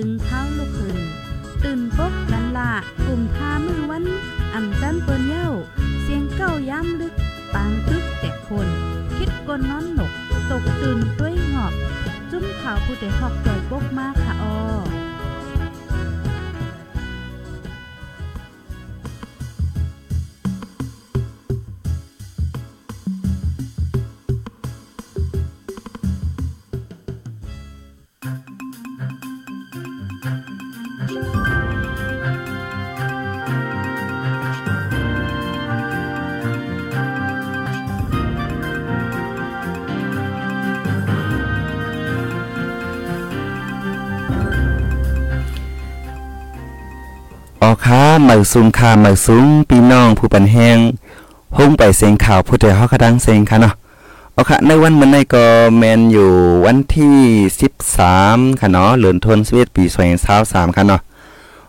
ถึงเท้าลูกคืนตื่นปกกันละกลุ่มท่ามือวัน อ่ำจันเปิ้นเย้า เสียงเก้าย้ำลึก ปางตึกแต่คน คิดกนนอนหนก ตกตื่นด้วยหงอบ จุ้มข่าวผู้เดหอกจ่อยปกมากค่ะออ เหมือสูงค่าเหมือสูงพี่น้องผู้ปันแหงหุ่งไปเสียงข่าวผู้ใดเฮาก็ดังเสียงค่ะเนาะเอาค่ะในวันมื้อนี้ก็แมนอยู่วันที่ 13ค่ะเนาะเดือนธันวาคมปี2023ค่ะเนาะ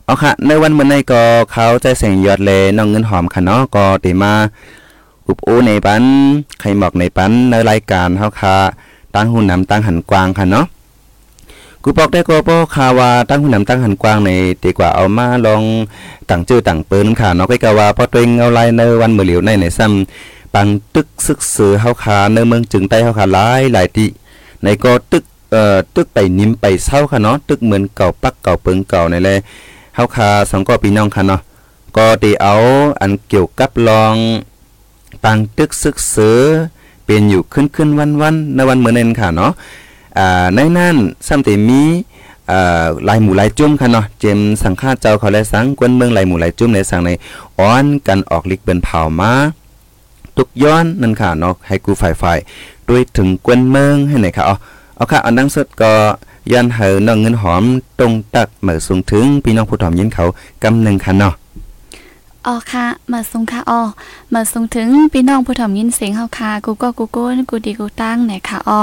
เอาค่ะในวันมื้อนี้ก็เขาใจเสียงยอดเลน้องเงินหอมค่ะเนาะก็ได้มาอุบโอในปันใครหมอกในปันในรายการเฮาค่ะตั้งหุ่นนำตั้งหันกวางค่ะเนาะ กูบอกได้ก็บ่ข่าวว่าตั้งหุ่นนำตั้งหันกว้างในดีกว่าเอามาลองตั้งชื่อตั้งเปิ้นค่ะเนาะก็กะว่าพอตัวเองเอาลายในวันมื้อเหลียวในในซ้ำปังตึกซึกซือเฮาคาในเมืองจึงใต้เฮาคาหลายหลายที่ในก็ตึกเอ่อตึกไปนิ่มไปเศร้าค่ะเนาะตึกเหมือนเก่าปักเก่าเปิงเก่าในแลเฮาคาสองก็พี่น้องค่ะเนาะก็ได้เอาอันเกี่ยวกับลองปังตึกซึกซือเป็นอยู่ขึ้นขึ้นวันวันในวันเมื้อนั้นค่ะเนาะ อ่าในนั้นซ้ำแต่มีอ่าลายหมู่ลายจุ่มค่ะเนาะเจมสังฆาเจ้าเขาและสังกวนเมืองลายหมู่ลายจุ่มในสังในอ้อนกันออกลิกเบิ่นเผามาตุกย้อนนั่นค่ะเนาะให้กูฝ่ายฝ่ายด้วยถึงกวนเมืองให้ไหนค่ะเอาเอาค่ะอันดังสุดก็ยันเหือน้องเงินหอมตรงตักเหมือสูงถึงพี่น้องผู้ถอมยินเขากำหนึ่งค่ะเนาะ ออค่ะ มาส่งค่ะออมาส่งถึงพี่น้องผู้ถ่อมยินเสียงเฮาค่ะ กูก็กูโก้กูดีกูตั้งไหนค่ะออ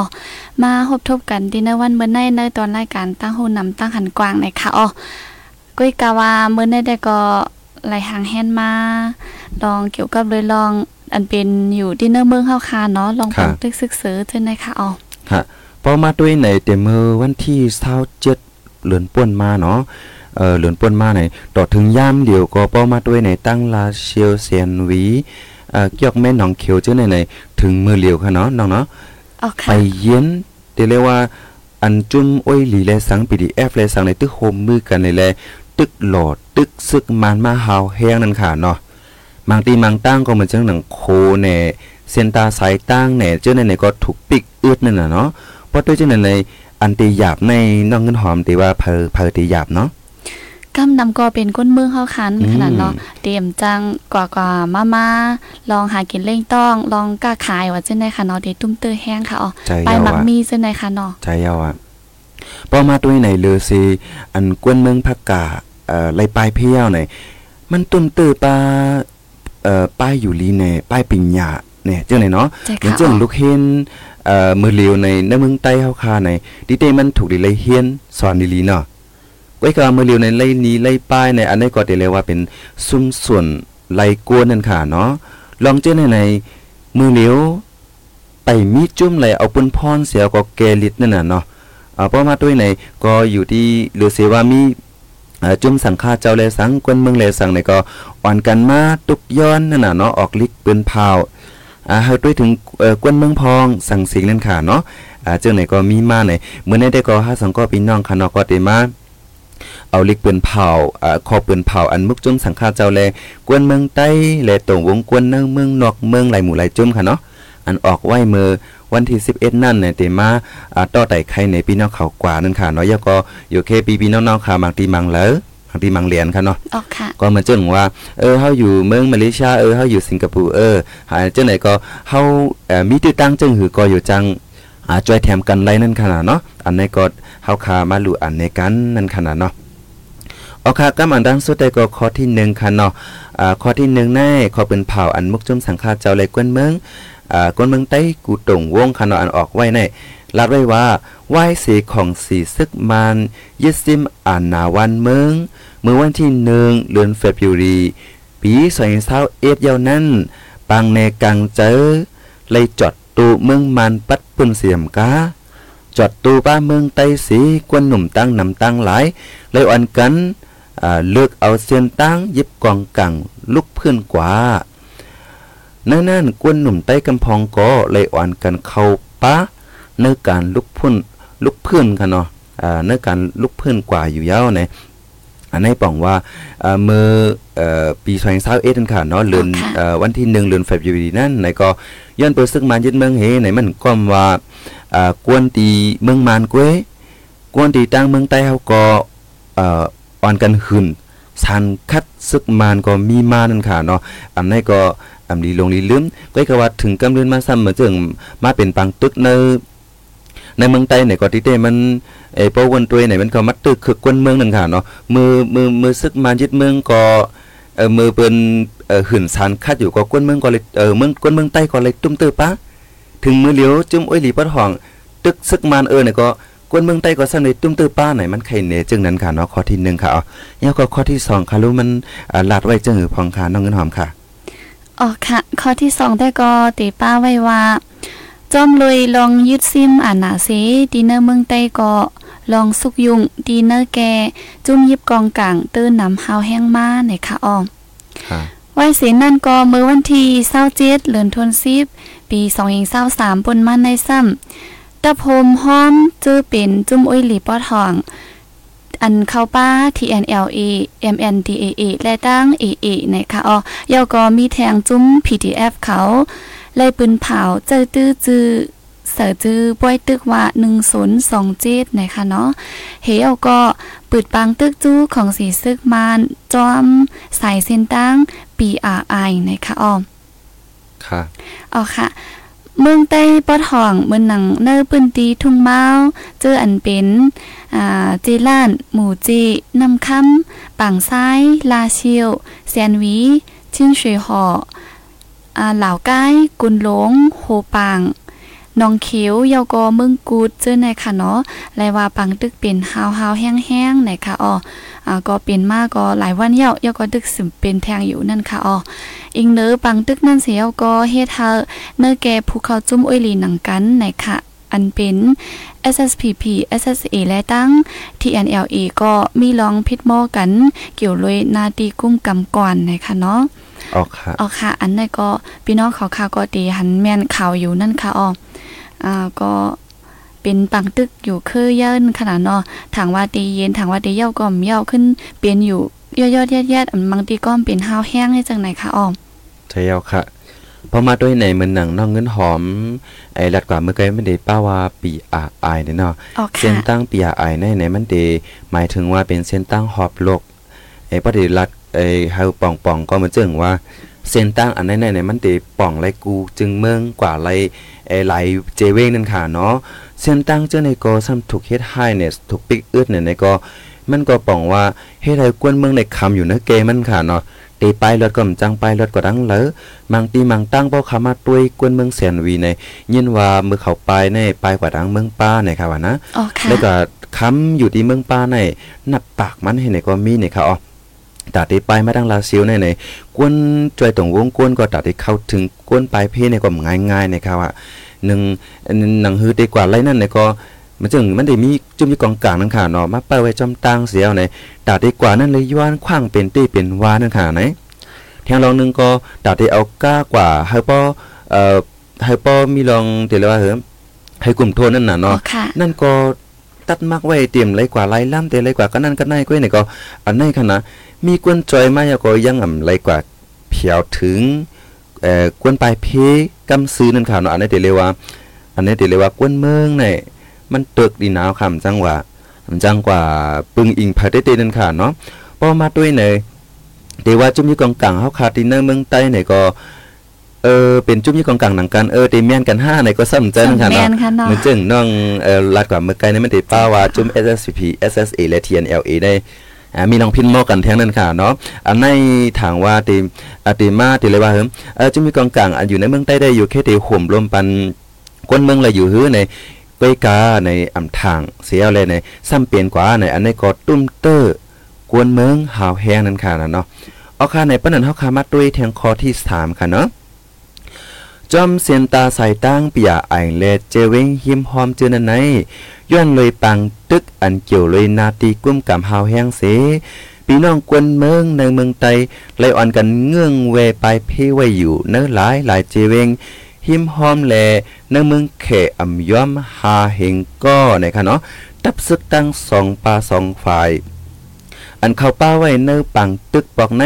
มาพบทบกันดีในวันเมื่อในในตอนรายการตั้งโหนำตั้งหันกว้างไหนค่ะออกุ้ยกะว่าเมื่อในได้ก็ไหลหางแฮนมาลองเกี่ยวกับเลยลองอันเป็นอยู่ที่เนื้อเมืองเฮาค่ะเนาะลองฟังตึกซึกเสือเท่านั้นค่ะออค่ะพอมาด้วยในเตมือวันที่27เดือนป่วนมาเนาะ เอ่อเหลือนป่นมาไหนต่อถึงย่ามเดียวก็เป้ามาด้วยในตั้งลาเชียวเซียนหวีเอ่อเกี่ยวแม่หนองเขียวเจ้าในในถึงมือเหลียวค่ะเนาะน้องเนาะอ๋อไปค่ะเย็นเรียกว่าอันจุ่มอ้อยหลีแลสัง PDF แลสังในตึกโฮมมือกันในแลตึกหลอดตึกซึกมันมาหาวแห้งนั่นค่ะเนาะบางตีบางตั้งก็เหมือนจังหนังโคแหน่เซนตาสายตั้งแหน่เจ้าในในก็ถูกปิกอึดนั่นน่ะเนาะเพราะด้วยเจ้าในในอันตีหยาบในน้องเงินหอมตีว่าเพอเพอตีหยาบเนาะ กำนำก็เป็นก้นเมืองเฮาคันอืมขนาดเนาะเตรียมจังกว่ากว่ามามาลองหากินเล่งต้องลองกล้าขายว่าจังได๋ค่ะเนาะเดตุ้มเตอแห้งค่ะอ๋อใจไปยาวมักอะมีจังได๋ค่ะเนาะใจยาวอะพอมาด้วยไหนเลือซีอันกวนเมืองพักกาเอ่อไล่ปลายเพี้ยวไหนมันตุ้มตื้อปลาเอ่อป้ายอยู่ลีเน่ป้ายปิญญาเนี่ยเจ้าไหนเนาะใจอย่างค่ะเจ้าอ๋อลูกเห็นเอ่อมือเหลียวในในเมืองใต้เฮาคาในดิเตมันถูกดิเลยเฮียนสอนดีลีเนาะ ไว้ก็มือเหลียวในไล่นี้ไล่ป้ายในอันนี้ก็ได้เรียกว่าเป็นซุ้มส่วนไล่กวนนั่นค่ะเนาะลองเจ้าในในมือเหลียวไปมีจุ่มเลยเอาปืนพรเสียก็แกลิดนั่นน่ะเนาะอ่าเพราะมาด้วยในก็อยู่ที่หรือเสว่ามีจุ่มสังฆาเจ้าแลสังกวนเมืองแลสังในก็อ่อนกันมาตุกย้อนนั่นน่ะเนาะออกลิกปืนเผาอ่าเฮาด้วยถึงเอ่อกวนเมืองพองสังสิงนั่นค่ะเนาะอ่าเจ้าไหนก็มีมาในเมื่อในได้ก็หาสังก็พี่น้องค่ะเนาะก็ได้มา เอาลิกปืนเผาอ่าคอปืนเผาอันมุกจุ่มสังฆาเจ้าแลกวนเมืองใต้แลตรงวงกวนเมืองเมืองนอกเมืองไหลหมู่ไหลจุ่มค่ะเนาะอันออกไว้มือวันที่ 11 นั่นเนี่ยเตมาอ่าต่อไต่ไข่ในพี่น้องเขากว่านั่นค่ะเนาะยก็อยู่เคปีพี่น้องๆค่ะบางทีมังแล้วบางทีมังเหรียญค่ะเนาะอ๋อค่ะก็เหมือนเจ้าหนูว่า เออเฮาอยู่เมืองมาเลเซีย เออเฮาอยู่สิงคโปร์ เออหาเจ้าไหนก็เฮาเอ่อมีตื้อตั้งจึงหือก็อยู่จังอ่าจอยแถมกันไรนั่นขนาดเนาะ อันนี้ก็เฮาคามาลู่อันในกันนั่นขนาดเนาะ โอเคก็มันดังสุดได้ก็ข้อที่หนึ่งค่ะเนาะอ่าข้อที่หนึ่งแน่ข้อเป็นเผาอันมุกจุ่มสังฆาเจ้าเลยกวนเมืองอ่ากวนเมืองใต้กูตงวงคานออันออกไว้ในรัดไว้ว่าไหว้สีของสีซึกมันยึดซิมอ่านนาวันเมืองเมื่อวันที่หนึ่งเดือนเฟบรุรีปีสองเศร้าเอ็ดเยาวนั้นปังในกังเจอเลยจอดตูเมืองมันปัดปุ่นเสียมกาจอดตูป้าเมืองไต้สีกวนหนุ่มตั้งนำตั้งหลายเลยอันกัน เลือกเอาเสียนตั้งยิบกองกังลุกเพื่อนกว่านั่นนั่นกวนหนุ่มใต้กำพองก็เลยอ่อนกันเข้าป้าเนื้อการลุกพุ่นลุกเพื่อนกันเนาะอ่าเนื้อการลุกเพื่อนกว่าอยู่ยาวในอันนี้บอกว่าอ่าเมื่อเอ่อปี2021นั่นค่ะเนาะเดือนเอ่อวันที่1เดือนเฟบรุยนั่นไหนก็ย้อนเปิดซึกมายึดเมืองเฮไหนมันก็ว่าอ่ากวนตีเมืองมานกวยกวนตีตั้งเมืองใต้เฮาก็เอ่อนกันหืนสันคัดซึกมานก็มีมานั่นค่ะเนาะอันนี้ก็อำลีลงลีลืมก็ก็ว่าถึงกำเดือนมาซ้ำเหมือนจึงมาเป็นปังตึกในในเมืองใต้เนี่ยก็ที่เต้มันไอ้ปวนตัวเนี่ยมันก็มัดตึกคือกวนเมืองนั่นค่ะเนาะมือมือมือซึกมายึดเมืองก็เออมือเปิ้นเออหื่นสันคัดอยู่ก็กวนเมืองก็เลยเออเมืองกวนเมืองใต้ก็เลยตุ้มเตอปะถึงมือเหลียวจุ่มอ้อยหลีปัดห้องตึกซึกมานเออเนี่ยก็ กวนเมืองใต้ก็สั่นเลยตุ้มตื้อป้าไหนมันไข่เหนจึงนั้นค่ะเนาะข้อที่หนึ่งค่ะอ๋อแล้วก็ข้อที่สองค่ะรู้มันอ่าลาดไว้จึงหือพองค่ะน้องเงินหอมค่ะอ๋อค่ะ ข้อที่สองได้ก็ตีป้าไว้ว่าจอมลุยลองยึดซิมอ่านหนาเสดีเนอร์เมืองใต้ก็ลองสุกยุงดีเนอร์แก จุ่มยิบกองกลางตื้นนำหาวแห้งมาในค่ะอ้อมค่ะไว้เสียนั่นก็เมื่อวันที่27เดือนธันวาคมปี2023ปนมาในซ้ำ ตะพมห้อมจื้อเป็นจุ่มอ้อยหลีปอทอง อันเข้าป้า TNLA MNDAA และตั้ง AA ในค่ะอ๋อยาวก็มีแทงจุ้ม PDF เขาไล่ปืนเผาเจอตื้อจื้อเสือจื้อป้วยตึกว่า1027นะคะเนาะเฮเอาก็ปืดปังตึกจู้ของสีซึกมานจอมสายเส้นตั้ง PRI นะคะอ้อมค่ะอ๋อค่ะ เมืองใต้ปอทองเมืองหนังเนอปืนตีทุ่งเมาเจออันเป็นอ่าเจล้าน หมู่จีนำคำปังซ้าย ลาเชียวแซนวีชินเฉยห่ออ่าเหล่าใกล้กุนหลงโฮปาง นองเขียวเยาวกอเมืองกูดเจอในค่ะเนาะไลว่าปังตึกเป็นฮาวฮาวๆแห้งๆไหนค่ะอ๋ออ่าก็เป็นมากก็หลายวันเยาเยาก็ตึกสิมเป็นแทงอยู่นั่นค่ะอ๋ออิงเนอปังตึกนั่นเสียวก็เฮ็ดเฮาเนอแกภูเขาจุ้มอ้อยหลีหนังกันไหนค่ะอันเป็น SSPP SSA และตั้ง TNLA ก็มีลองพิดหม้อกัน เกี่ยวเลยนาตีกุ้มกำก่อนนะคะเนาะออกค่ะอ๋อค่ะ อันนั้นก็พี่น้องเขาข่าวก็ตีหันแม่นข่าวอยู่นั่นค่ะอ๋อ อ่าก็เป็นปังตึกอยู่คือเยินขนาดเนาะถางว่าตีเย็นถางว่าตีเย้าก็มเย้าขึ้นเปลี่ยนอยู่ยอดๆแยดๆอันบางทีก็เป็นห้าวแห้งให้จังไหนคะอ๋อใช่แล้วค่ะพอมาด้วยในมันหนังน้องเงินหอม ไอ้ลัดกว่าเมื่อกี้ไม่ได้ป้าว่าปีอาไอเนี่ยเนาะอ๋อเส้ค่ะนตั้งปีอาไอในไหนมันเดหมายถึงว่าเป็นเส้นตั้งหอบโลกไอ้ปฏิรัดไอ้เฮาป่องป่องก็มาเจิงว่า เส้นตั้งอันนั้นในมันเดป่องไรกูจึงเมืองกว่าไรไอ้ไหลเจเวงนั่นค่ะเนาะเส้นตั้งเจ้าในก็ซ้ำถูกเฮ็ดไฮเนสถูกปิกอึดเนี่ยในก็มันก็ป่องว่าเฮ็ดให้กวนเมืองในคำอยู่เนอะเกมันค่ะเนาะตีไปรถก็มจังไปรถก็ดังเลยมังตีมังตั้งเป้าขามาตุ้ยกวนเมืองแสนวีในยินว่ามือเขาไปในไปกว่าดังเมืองป้าในค่ะว่านะอ๋อค่ะแล้วก็ค้ำอยู่ที่เมืองป้าในนับปากมันให้ในก็มีเนี่ยค่ะอ๋อ ตัดที่ไปไมาดังลาซิวในในกวนจอยตรงวงกวนก็ตัดที่เข้าถึงกวนปลายเพในก็ง่ายๆนะครับว่าหนึ่งหนังฮือดีกว่าไรนั่นในก็มันจึงมันได้มีจุ่มยู่กองกลางนั่นค่ะเนาะมาเปิดไว้จอมตังเสียวในตัดดีกว่านั่นเลยย้อนขว้างเป็นตี้เป็นวานั่นค่ะไหนแทงลองหนึงก็ตัดที่เอาก้ากว่าให้ป้อเอ่อให้ป้อมีลองเดี๋ยวเรียว่าเหรอให้กลุ่มโทนนั่นน่ะอ๋อเนาะนั่นก็ตัดมักไว้เตรียมไรกว่าไรล่ำเตไรกว่าก็นั่นก็นั่นก็นี่ก็อันนี้ค่ะนะ มีกวนจอยมาแล้วก็ยังอ่ำไรกว่าเพียวถึงเอ่อกวนปลายเพกำซื้อนั่นค่ะเนาะอันนี้เดี๋ยวเรียกว่า อันนี้เดี๋ยวเรียกว่ากวนเมืองเนี่ยมันเตึกดีหนาวคำจังหว่าจังกว่าปึงอิงพาเตเตนั่นค่ะเนาะพอมาด้วยเนี่ยเดี๋ยวว่าจุ่มอยู่กองกลางเฮาคาดินเนอร์เมืองใต้เนี่ยก็เออเป็นจุ่มอยู่กองกลางหนังกันเออเดเมียนกันห้าเนี่ยก็ซ้ำใจนั่นค่ะแมเนาะนค่ะเนาะมันจึงน้องเอ่อลัดกว่าเมื่อไกลนี่มันติดป้าว่าจุ่ม SSP SSA และ TNLA ได้อ่า มีน้องพินโมกันแท้งนั้นค่ะเนาะอันในทางว่าติอติมาติเลยว่าเฮิมจุ่มมีกองกลางอยู่ในเมืองใต้ได้อยู่แค่ติห่มรวมปันคนเมืองละอยู่ฮื้อในก้อยกาในอำทางเสียเลยในซ้ำเปลี่ยนกว่าในอันในก็ตุ้มเตอร์กวนเมืองหาวแฮงนั่นค่ะนะเนาะเอาค่ะในปนั้นเฮาคามาด้วยแทงคอที่สามค่ะเนาะ จอมเสียนตาใส่ตั้งเปียไอเลเจเวงหิมหอมเจอนันไหนย้อนเลยปังตึกอันเกี่ยวเลยนาตีกุ้มกำหาวแห้งเสพี่น้องกวนเมืองในเมืองไตไลอ่อนกันเงื่องเวไปเพไว้อยู่เนื้อหลายหลายเจเวงหิมหอมแลในเมืองเขอ่ำย้อมหาเฮงก็นะคะเนาะตับซึกตั้งสองปลาสองฝ่ายอันเข้าป้าไว้เนื้อปังตึกปอกใน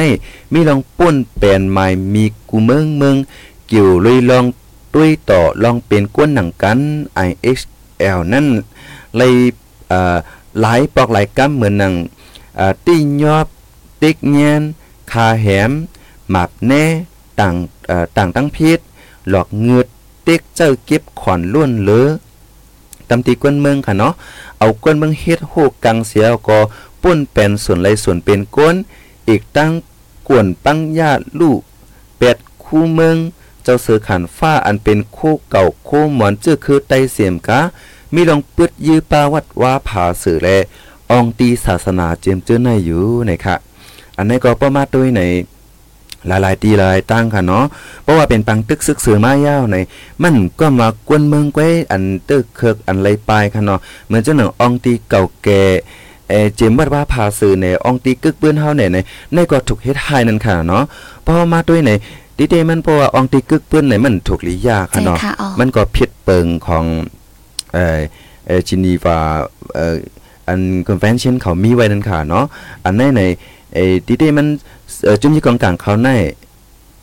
มีลองป้นแปลนใหม่มีกูเมืองเมือง กี่ยวเลยลองตุ้ยต่อลองเป็นก้นหนังกัน IXL นั่นเลยหลายปอกหลายกำเหมือนหนังตี้ยอบติ๊กเงียนคาแหมหมับแน่ต่างต่างตั้งพิษหลอกเงือดติ๊กเจ้าเก็บขอนล้วนเลือตำตีก้นเมืองค่ะเนาะเอาก้นเมืองเฮ็ดโหกกังเสียก็ปุ้นเป็นส่วนไรส่วนเป็นก้น อีกตั้งกวนปังญาลูกเป็ดคู่เมือง จ้าเสือขันฟ้าอันเป็นคู่เก่าคู่หมอนเจื้อคือไตเสียมกะมีลองปึดยื้อปาวัดว่าผาสื่อแลอองตีศาสนาเจียมเจื้อในอยู่นะคะอันนี้ก็ประมาทด้วยในหลายๆตีหลายตั้งค่ะเนาะ เพราะว่าเป็นปังตึกซึกสือมายาวใน มันก็มากวนเมืองไว้อันตึกเคิกอันไรปลายค่ะเนาะ เหมือนเจ้าหนึ่งอองตีเก่าแก่เอเจมวัดว่าพาสื่อในอองตีกึกเปื้อนเฮาเนี่ยในในก็ถูกเฮ็ดให้นั่นค่ะเนาะเพราะมาด้วยใน ดิเดมันเพราะว่าอองตีกึกเปื้อนในมันถูกลิยาค่ะเนาะใจค่ะอ๋อมันก็ผิดเปิงของเอ่อเอ่อจินีฟาเอ่ออันคอนเวนชั่นเขามีไว้นั่นค่ะเนาะอันในในไอ้ดิเดมันเอ่อจุ่มยี่กองกลางเขาใน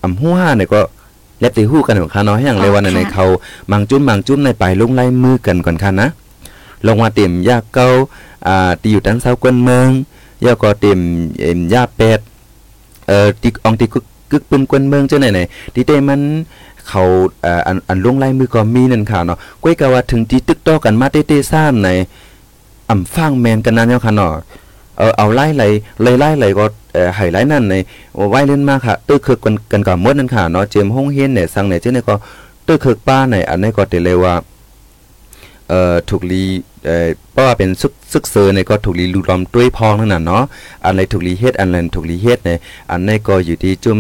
อำฮู้ห้าเนี่ยก็แลบตีฮู้กันของเขาเนาะให้อย่างเลยว่าในในเขามังจุ้มมังจุ้มในไปลงไล่มือกันก่อนค่ะนะลงมาเต็มยาเก้าอ่าตีอยู่ตั้งเสากวนเมืองยาก็เต็มเอ็มยาเป็ดเอ่อติอองติกึก กึกปืนกวนเมืองเจ้าไหนไหนดิเตมันเขาอันอันลงไล่มือก็มีนั่นค่ะเนาะก้อยกะว่าถึงที่ตึกต่อกันมาเต้ๆซ่านในอ่ำฟางแมนกันนั้นเนาะค่ะเนาะเออเอาไล่ไหลไล่ไล่ไหลก็เอ่อไห้ไล่นั่นในไว้เล่นมากค่ะตื้อคือกันกันกับมดนั่นค่ะเนาะเจมห้องเฮียนเนี่ยสั่งเนี่ยเจ้าเนี่ยก็ตื้อคือป้าในอันนี้ก็เตเลยว่า เอ่อถูกลีเอ่อเพราะว่าเป็นซึกซึกเซอร์เนี่ยก็ถูกลีลูล้อมด้วยพองนั่นน่ะเนาะอันไหนถูกลีเฮ็ดอันไหนถูกลีเฮ็ดเนี่ยอันไหนก็อยู่ที่จุ่ม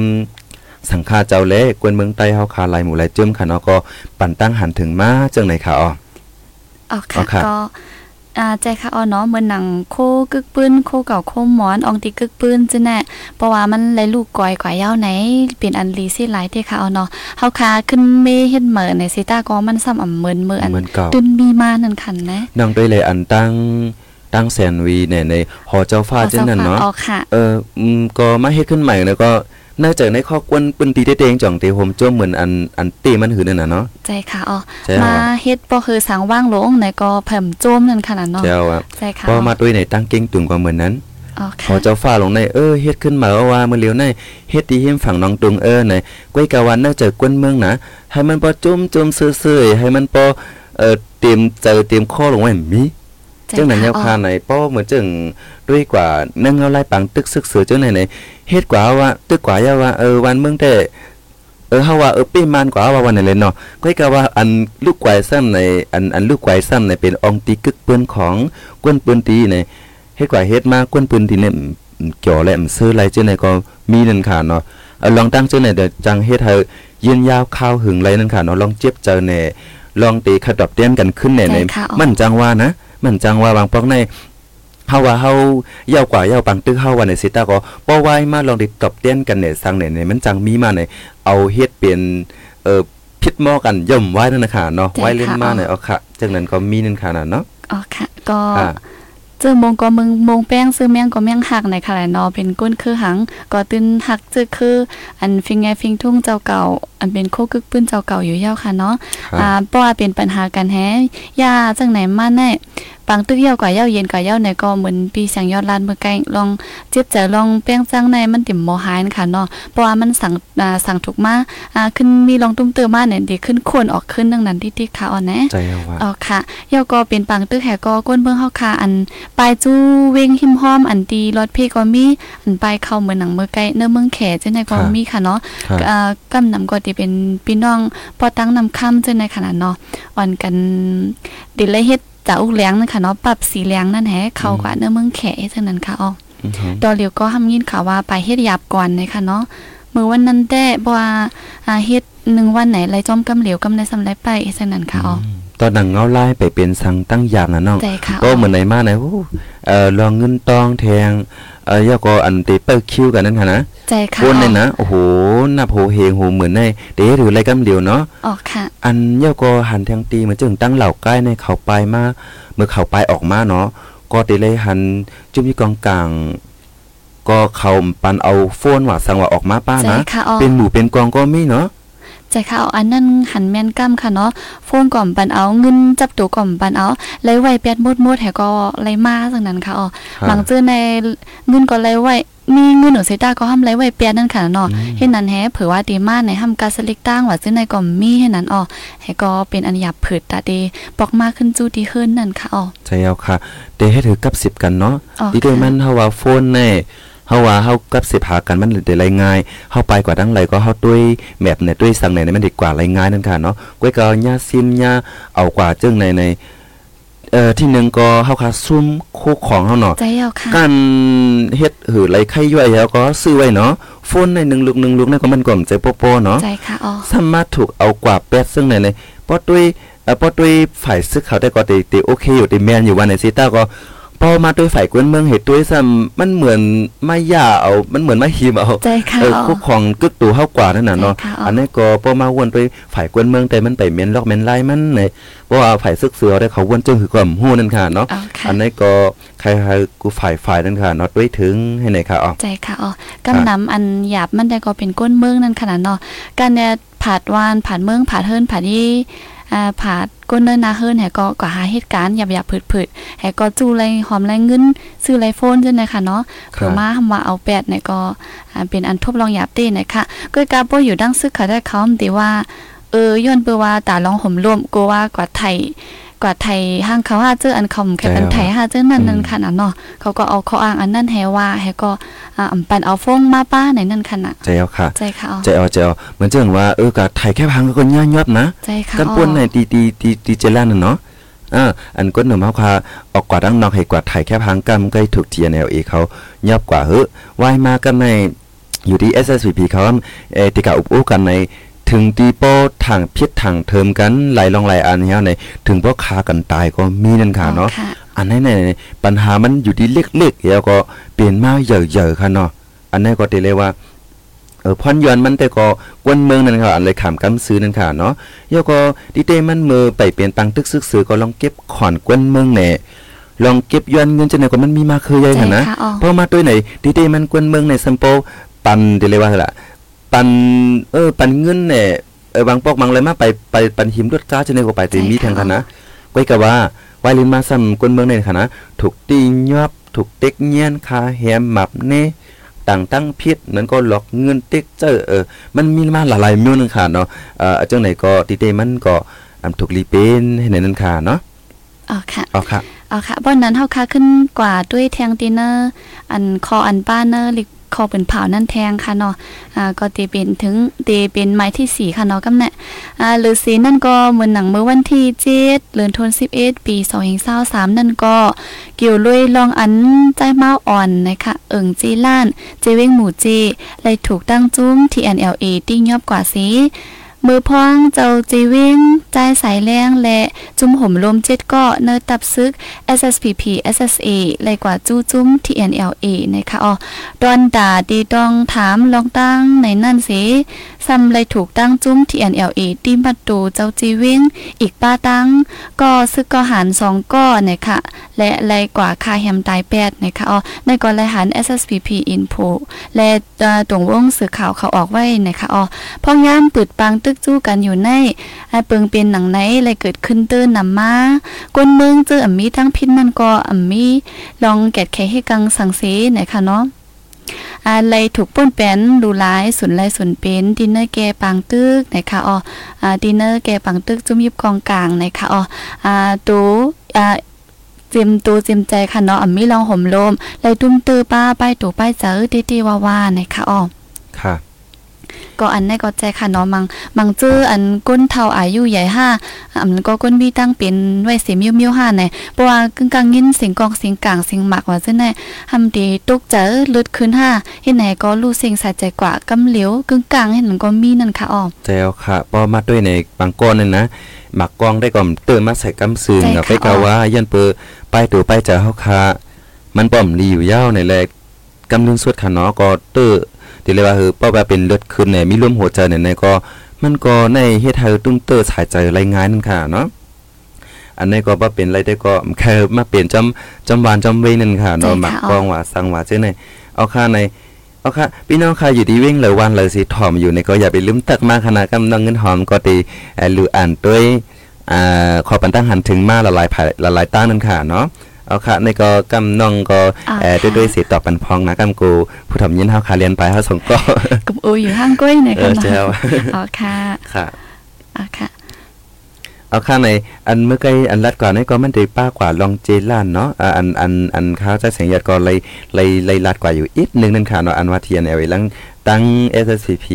สังฆาเจ้าเล่กวนเมืองใต้เฮาคาหลายหมู่หลายจุ่มค่ะเนาะก็ปั่นตั้งหันถึงมาจังไหนค่ะอ๋ออ๋ออ๋อค่ะค่ะก็ อ่าใจค่ะอ๋อเนาะเหมือนหนังโคกึกปืนโคเก่าโคหมอนอองติกึกปืนจ้ะแน่เพราะว่ามันไหลลูกก่อยกว่ายาวไหนเป็นอันลีสิหลายเด้ค่ะอ๋อเนาะเฮาคาขึ้นเมเฮ็ดเหมือในซิต้าก็มันซ้ำอ่ำเหมือนมืออันเหมือนเก่าตุนมีมานั่นคันนะน้องด้วยเลยอันตั้งตั้งแสนวีเนี่ยในหอเจ้าฟ้าจังนั้นเนาะอ๋อค่ะเอออืมก็มาเฮ็ดขึ้นใหม่แล้วก็ น่าจะในข้อกวนปืนตีเตงจ่องเตโฮมจ้วมเหมือนอันอันตีมันหือนั่นน่ะเนาะใจค่ะอ๋อใช่ค่ะมาเฮ็ดบ่คือสังว่างลงในก็เพิ่มโจมนั่นขนาดเนาะเจ้าอะใจค่ะพอมาด้วยในตั้งเก่งตุ่มกว่าเหมือนนั้นอ๋อพค่ะอเจ้าฟ้าลงในเออเฮ็ดขึ้นมาว่าเมื่อเลียวในเฮ็ดดีเฮียมฝั่งน้องตุงเออในก้อยกะวันน่าจะกวนเมืองนะให้มันพอจุ่มจุ่มซื่อๆให้มันพอเอ่อเตรียมเจอเตรียมข้อลงไว้มีใจจังนั้นยาวอ๋อคาไหนป้อเหมือนจังด้วยกว่านั่งเอาไล่ปังตึกซึกเสือจังไหนไหน เฮ็ดกว่าว่าตึกกว่ายาว่าเออวันเมืองแต่เออเฮาว่าเออปี้มันกว่าว่าวันไหนเลยเนาะก้อยกะว่าอันลูกไกวซ้ำในอันอันลูกไกวซ้ำในเป็นอองตีกึกเปิ้นของกวนปืนตีในเฮ็ดกว่าเฮ็ดมากกวนปืนที่เนี่ยอืมเกี่ยวแหละมันซื้ออะไรจังไหนก็มีนั่นค่ะเนาะเอาลองตั้งจังไหนเดี๋ยวจังเฮ็ดให้ยืนยาวข้าวหึงไรนั่นค่ะเนาะลองเจ็บเจอแหน่ลองตีขดับเต้นกันขึ้นแหน่ในใช่ค่ะอ๋อมันจังว่านะมันจังว่าบางปอกใน เฮาว่าเฮายาวกว่ายาวปังตึกเฮาว่าในสิตาก็บ่ไหวมาลองติดตบเต้นกันเนี่ยสังเนี่ยเนี่ยมันจังมีมาเนี่ยเอาเฮ็ดเป็นเอ่อพิดหม้อกันย่อมไว้นั่นน่ะค่ะเนาะใช่ค่ะไว้เล่นมาเนี่ยเอาค่ะจังนั้นก็มีนั่นค่ะน่ะเนาะอ๋อค่ะก็อ่าเจอมงก็มึงมงแป้งซื้อแมงก็แมงหักในค่ะแหละเนาะเป็นก้นคือหังก็ตื้นหักเจอคือ อันฟิงแงฟิงทุ่งเจ้าเก่า อันเป็นโคกึกปื้นเจ้าเก่าอยู่ยาวค่ะเนาะครับอ่าเพราะว่าเป็นปัญหากันแฮยาจังไหนมาแน่ ปังตึกยาวกว่าเยาวเย็นกว่าเยาวในก็เหมือนปีสังยอดลานเมื่อไกลลองเจ็บใจลองแป้งจังในมันติ่มโมหายค่ะเนาะเพราะว่ามันสั่งอ่าสั่งถูกมาอ่าขึ้นมีลองตุ้มเตือมาเนี่ยดีขึ้นโคนออกขึ้นดังนั้นที่ที่ค่ะอ่อนแนะใจเอาว่าอ๋อค่ะเยาก็เป็นปังตึกแหก็ก้นเบิ่งเฮาค่ะอันปลายจู้เวงหิมห้อมอันตีรถพี่ก็มีอันปลายเข้าเหมือนหนังเมือไกลเนื้อเมืองแขจังได๋ก็มีค่ะเนาะครับอ่ากำนำก็ที่เป็นพี่น้องพอตั้งนำค่ำจังได๋ขนาดเนาะอ่อนกันดิเลยเฮ็ด จากอุกแหลงนั่นค่ะเนาะปรับสีแหลงนั่นแหเข้ากว่าเนื้อเมืองแขจังนั้นค่ะอ๋ออือฮึดอเหลียวก็ทำยินข่าวว่าไปเฮ็ดหยาบก่อนเลยค่ะเนาะมื้อวันนั้นแต่บ่ว่าอ่าเฮ็ดหนึ่งวันไหนไรจอมกำเหลียวกำในสำไรไปสังนั้นค่ะอ๋อตอนหนังเงาไล่ไปเป็นสังตั้งอย่างอะเนาะใจค่ะก็เหมือนในมาไหนโอ้เอ่อลองเงินตองแทง เอ่อยาก็อันตีเปิ้ลคิวกันนั่นค่ะนะใจค่ะคนเลยนะโอ้โหหน้าโผเฮงโหเหมือนในเดหรืออะไรกำเดียวเนาะออกค่ะ อันยาก็หันแทงตีเหมือนจึงตั้งเหล่าใกล้ในเขาไปมาเมื่อเขาไปออกมาเนาะก็ตีเลยหันจุ่มยี่กองกลางก็เขาปันเอาโฟนว่าสั่งว่าออกมาป้าใจนะค่ะอ๋อเป็นหมู่เป็นกองก็มีเนาะ ใจค่ะเอาอันนั้นหันแม่นกั้มค่ะเนาะโฟนก่อมปันเอาเงินจับตัวก่อมปันเอาไล่ไว้แปดมดมดแหก็ไล่มาสังนั้นค่ะอ๋อหลังเจอในเงินก็ไล่ไว้มีเงินหนูเซต้าก็ห้ามไล่ไว้เปียนั่นค่ะเนาะเฮ็ดนั้นแฮเผื่อว่าดีมากในห้ามกาสลิกตั้งว่าซื้อในก็มีให้นั้นอ๋อให้ก็เป็นอันหยาบผืดตาเดปอกมาขึ้นจูดีขึ้นนั่นค่ะอ๋อใช่เอาค่ะเดให้ถือกับสิบกันเนาะอ๋อดีด้วยมันเฮาว่าโฟนแน่ เฮาว่าเฮากับสิบหากันมันได้รายง่ายเฮาไปกว่าดังไรก็เฮาด้วยแมปเนี่ยด้วยสั่งไหนเนี่ยมันดีกว่ารายง่ายนั่นค่ะเนาะก้อยก็ญาซิมญาเอากว่าจึงในในเอ่อที่หนึงก็เฮาค่ะซุ่มคู่ของเฮาเนาะใจเอาค่ะการเฮ็ดหือไรไข่ย่อยแล้วก็ซื้อไว้เนาะโฟนในหนึ่งลูกหนึ่งลูกนั่นก็มันก็มนใจโปๆเนาะใจค่ะอ๋อสามารถถูกเอากว่าแปดซึ่งในในเพราะด้วยเอ่อเพราะด้วยฝ่ายซึกเขาได้ก็ตีตีโอเคอยู่ตีแมนอยู่วันในซีต้าก็ พอมาด้วยฝ่ายกวนเมืองเหตุด้วยซ้ำมันเหมือนไม่ย่าเอา มันเหมือนไม่หิมเอาใจค่ะเอออ๋อคู่ของกึกตูเฮากว่านั่นน่ะเนาะใช่ค่ะอ๋ออัอันนี้ก็พอมาวนไปฝ่ายกวนเมืองแต่มันไปเมียนลอกเมียนไล่มันในเพราะว่าฝ่ายซึกเสือได้เขาวนจึงคือความฮู้นั่นค่ะเนาะเอาค่ะอันนี้ก็ใครๆกูฝ่ายฝ่ายนั่นค่ะเนาะด้วยถึงให้ไหนค่ะอ๋อใจค่ะอ๋อกำนำอันหยาบมันได้ก็เป็นก้นเมืองนั่นขนาดเนาะการเนี่ยผาดวานผาดเมืองผาดเฮิรนผาดยี่อ่า ผาดก้นเนินนาเฮิรนแหก็ก็หาเหตุการณ์หยาบหยาบผืดๆแหก็จูไรหอมไรเงินซื้อไรโฟนจังนะคะเนาะเผื่อมามาเอาแปดเนี่ยก็อ่าเป็นอันทบลองหยาบตีนะคะก็กาโปอยู่ดังซึกค่ะได้เขาตีว่าเออย้อนเปือว่าตาลองห่มร่วมกูว่ากว่าไทย กว่าไทยห้างเขาห้าเจออันคำแค่เป็นไทยห้าเจอนั่นนั่นขนาดเนาะเขาก็เอาข้ออ้างอันนั้นแฮว่าแฮก็อ่าอำปันเอาฟงมาป้าในนั่นขนาดใจเอาค่ะใจค่ะใจเอาใจเอาเหมือนเจังว่าเออกะไทยแค่พังก็ย่อยบนะใจค่ะกันป่วนในตีตีตีตีเจล่าน่ะเนาะอ่าอันก้นหนุ่มเฮาค่ะออกกว่าดังนอกให้กว่าไทยแค่พังกำใกล้ถูก TNLA เขายอบกว่าเฮ้อวายมากันในอยู่ที่ SSVP เขาเออติกาอุบอู้กันใน ถึงตีโป้ทางพิษทางเทิมกันไหลลองไหลอันเฮาในถึงพวกคากันตายก็มีนั่นค่ะเนาะค่ะอันนั้นในปัญหามันอยู่ที่เล็กๆแล้วก็เปลี่ยนมาเยอะๆค่ะเนาะอันนั้นก็ตีเลยว่าเออพอนยอนมันแต่ก็กวนเมืองนั่นค่ะอันเลยขามกำซื้อนั่นค่ะเนาะแล้วก็ดิเตมันมือไปเปลี่ยนปังตึกซึกซื้อก็ลองเก็บขอนกวนเมืองแหน่ลองเก็บย้อนเงินจังไหนก็มันมีมาคือใหญ่ใจหั่นนะค่ะอ๋อเพราะมาด้วยไหนดิเตมันกวนเมืองในซัมโปปันดิเลยว่าล่ะ ปันเออปันเงินแหน่เออบางปอกบางเลยมาไปไปปันหิมรถก้าจังไหนก็ไปแต่มีทางค่ะนะไว้ก็ว่าไว้ลินมาซ้ำกวนเมืองในค่ะนะถูกตียอบถูกเต็กเงียนคาแฮมหมับเน่ต่างตั้งพิษนั้นก็หลอกเงินติ๊กเจอเออมันมีมาหลายๆมิวนึงค่ะเนาะเอ่อจังไหนก็ติเตมันก็อันถูกรีเป็นให้ในนั้นค่ะเนาะอ๋อค่ะเอาค่ะเอาค่ะบอนนั้นเฮาค่ะขึ้นกว่าด้วยแทงตีเนอร์อันคออันป้าเนอร์ลิ คอเป็นเผานั่นแทงค่ะเนาะอ่าก็ตีเป็นถึงตีเป็นไม้ที่สี่ค่ะเนาะกำแหน่อ่าหรือสีนั่นก็เหมือนหนังเมื่อวันที่เจ็ดเดือนธันวาคม11ปี2023นั่นก็เกี่ยวลุยลองอันใจเมาอ่อนนะคะเอิงจีล้าน เจเว้งหมู่จีเลยถูกตั้งจุ้ม TNLA ติ้งยอบกว่าสี มือพองเจ้าจีวิ่งใจสายแรงและจุ่มห่มลมเจ็ดก็เนอตับซึก SSPP SSA เลยกว่าจู้จุ้ม TNLA นะคะอ๋อดอนดาดีดองถามลองตั้งในนั่นสิซ้ำเลยถูกตั้งจุ้ม TNLA ตีมัดตูเจ้าจีวิ่งอีกป้าตั้ง ก็ซึกก็หันสองก้อนะคะและเลยกว่าคาแฮมตายแปดนะคะอ๋อในก่อนเลยหัน SSPP Info และเอ่อตรงวงสื่อข่าวเขาออกไว้นะคะอ๋อพ่องย่ามปืดปังตึกจู้กันอยู่ในไอ้เปิงเป็นหนังไหนเลยเกิดขึ้นตื้นนำมากวนเมืองเจออ่ำมีทั้งพิษนั่นก็อ่ำมีลองแกดแค่ให้กังสังเสนะคะเนาะอะไรถูกป้นแป้นดูหลายสุนไรสุนเป็นดินเนอร์แกปังตึกนะคะอ๋ออ่าดินเนอร์แกปังตึกจุ่มยิบกองกลางนะคะอ๋ออ่าตูอ่าจียมตัวจียมใจค่ะเนาะอ่ำมีลองห่มลมไล่ตุ้มตือป้าป้ายตู่ป้ายเจอตีตีว่าว่านะคะอ๋อค่ะ ก็อันนี้ก็ใจค่ะเนาะมังมังเจออันก้นเท่าอายุใหญ่ห้าอันก็ก้นมีตั้งเป็นไว้เสียมิวมิวห้าไหนเพราะว่ากึ่งกลางยินเสียงกองเสียงกลางเสียงหมักว่าซึ่งไหนทำดีตกเจอลึดขึ้นห้าเฮ็ดไหนก็รู้เสียงใส่ใจกว่ากำเหลียวกึ่งกลางเห็นมันก็มีนั่นค่ะอ้อแจวค่ะพอมาด้วยในบางก้อนนั่นนะหมักกองได้ก่อนเตือนมาใส่กำซืนใช่กับค่ะไปกาว่ายันเปอไปตัวไปเจอเฮาค่ะมันป้อมรีอยู่ยาวในแลกำนึงสุดค่ะเนาะก็เตอ ที่เรียกว่าเฮอเพราะว่าเป็นเลือดขึ้นเนี่ยมีลมหัวใจเนี่ยในก็มันก็ในเฮ็ดให้ตุ้งเตอสายใจรายงานนั่นค่ะเนาะอันนี้ก็บ่เป็นไรได้ก็แค่มาเปลี่ยนจำจำวานจำเวนั่นค่ะเนาะหมักกองว่าสังว่าจังได๋เอาค่ะในเอาค่ะพี่น้องค่ะอยู่ดีวิ่งเลยวันเลยสิถ่อมอยู่ในก็อย่าไปลืมตักมากขนาดกำลังเงินหอมก็ตีเอ่อหรืออ่านด้วยอ่าขอปันตั้งหันถึงมาละลายภายละลายตั้งนั่นค่ะเนาะ เอาค่ะในก็กำน้องก็เอ่อด้วยด้วยสิตอบปันพองนะกำกูผู้ทำยินเฮาค่ะเรียนไปเฮาส่งก็กับอูอยู่ห้างก้อยเนี่ยเอค่ะอเจ้าอ๋อค่ะค่ะอ๋อค่ะเอาค่ะในอันเมื่อกี้อันรัดก่อนนี่ก็มันได้ป้ากว่าลองเจล้านเนาะอ่าอันอันอันข้าวใจเสียงหยัดก็เลยเลยเลยรัดกว่าอยู่อีกนึงนั่นค่ะเนาะอันว่าเทียนเอาไว้ลังตั้ง SSCP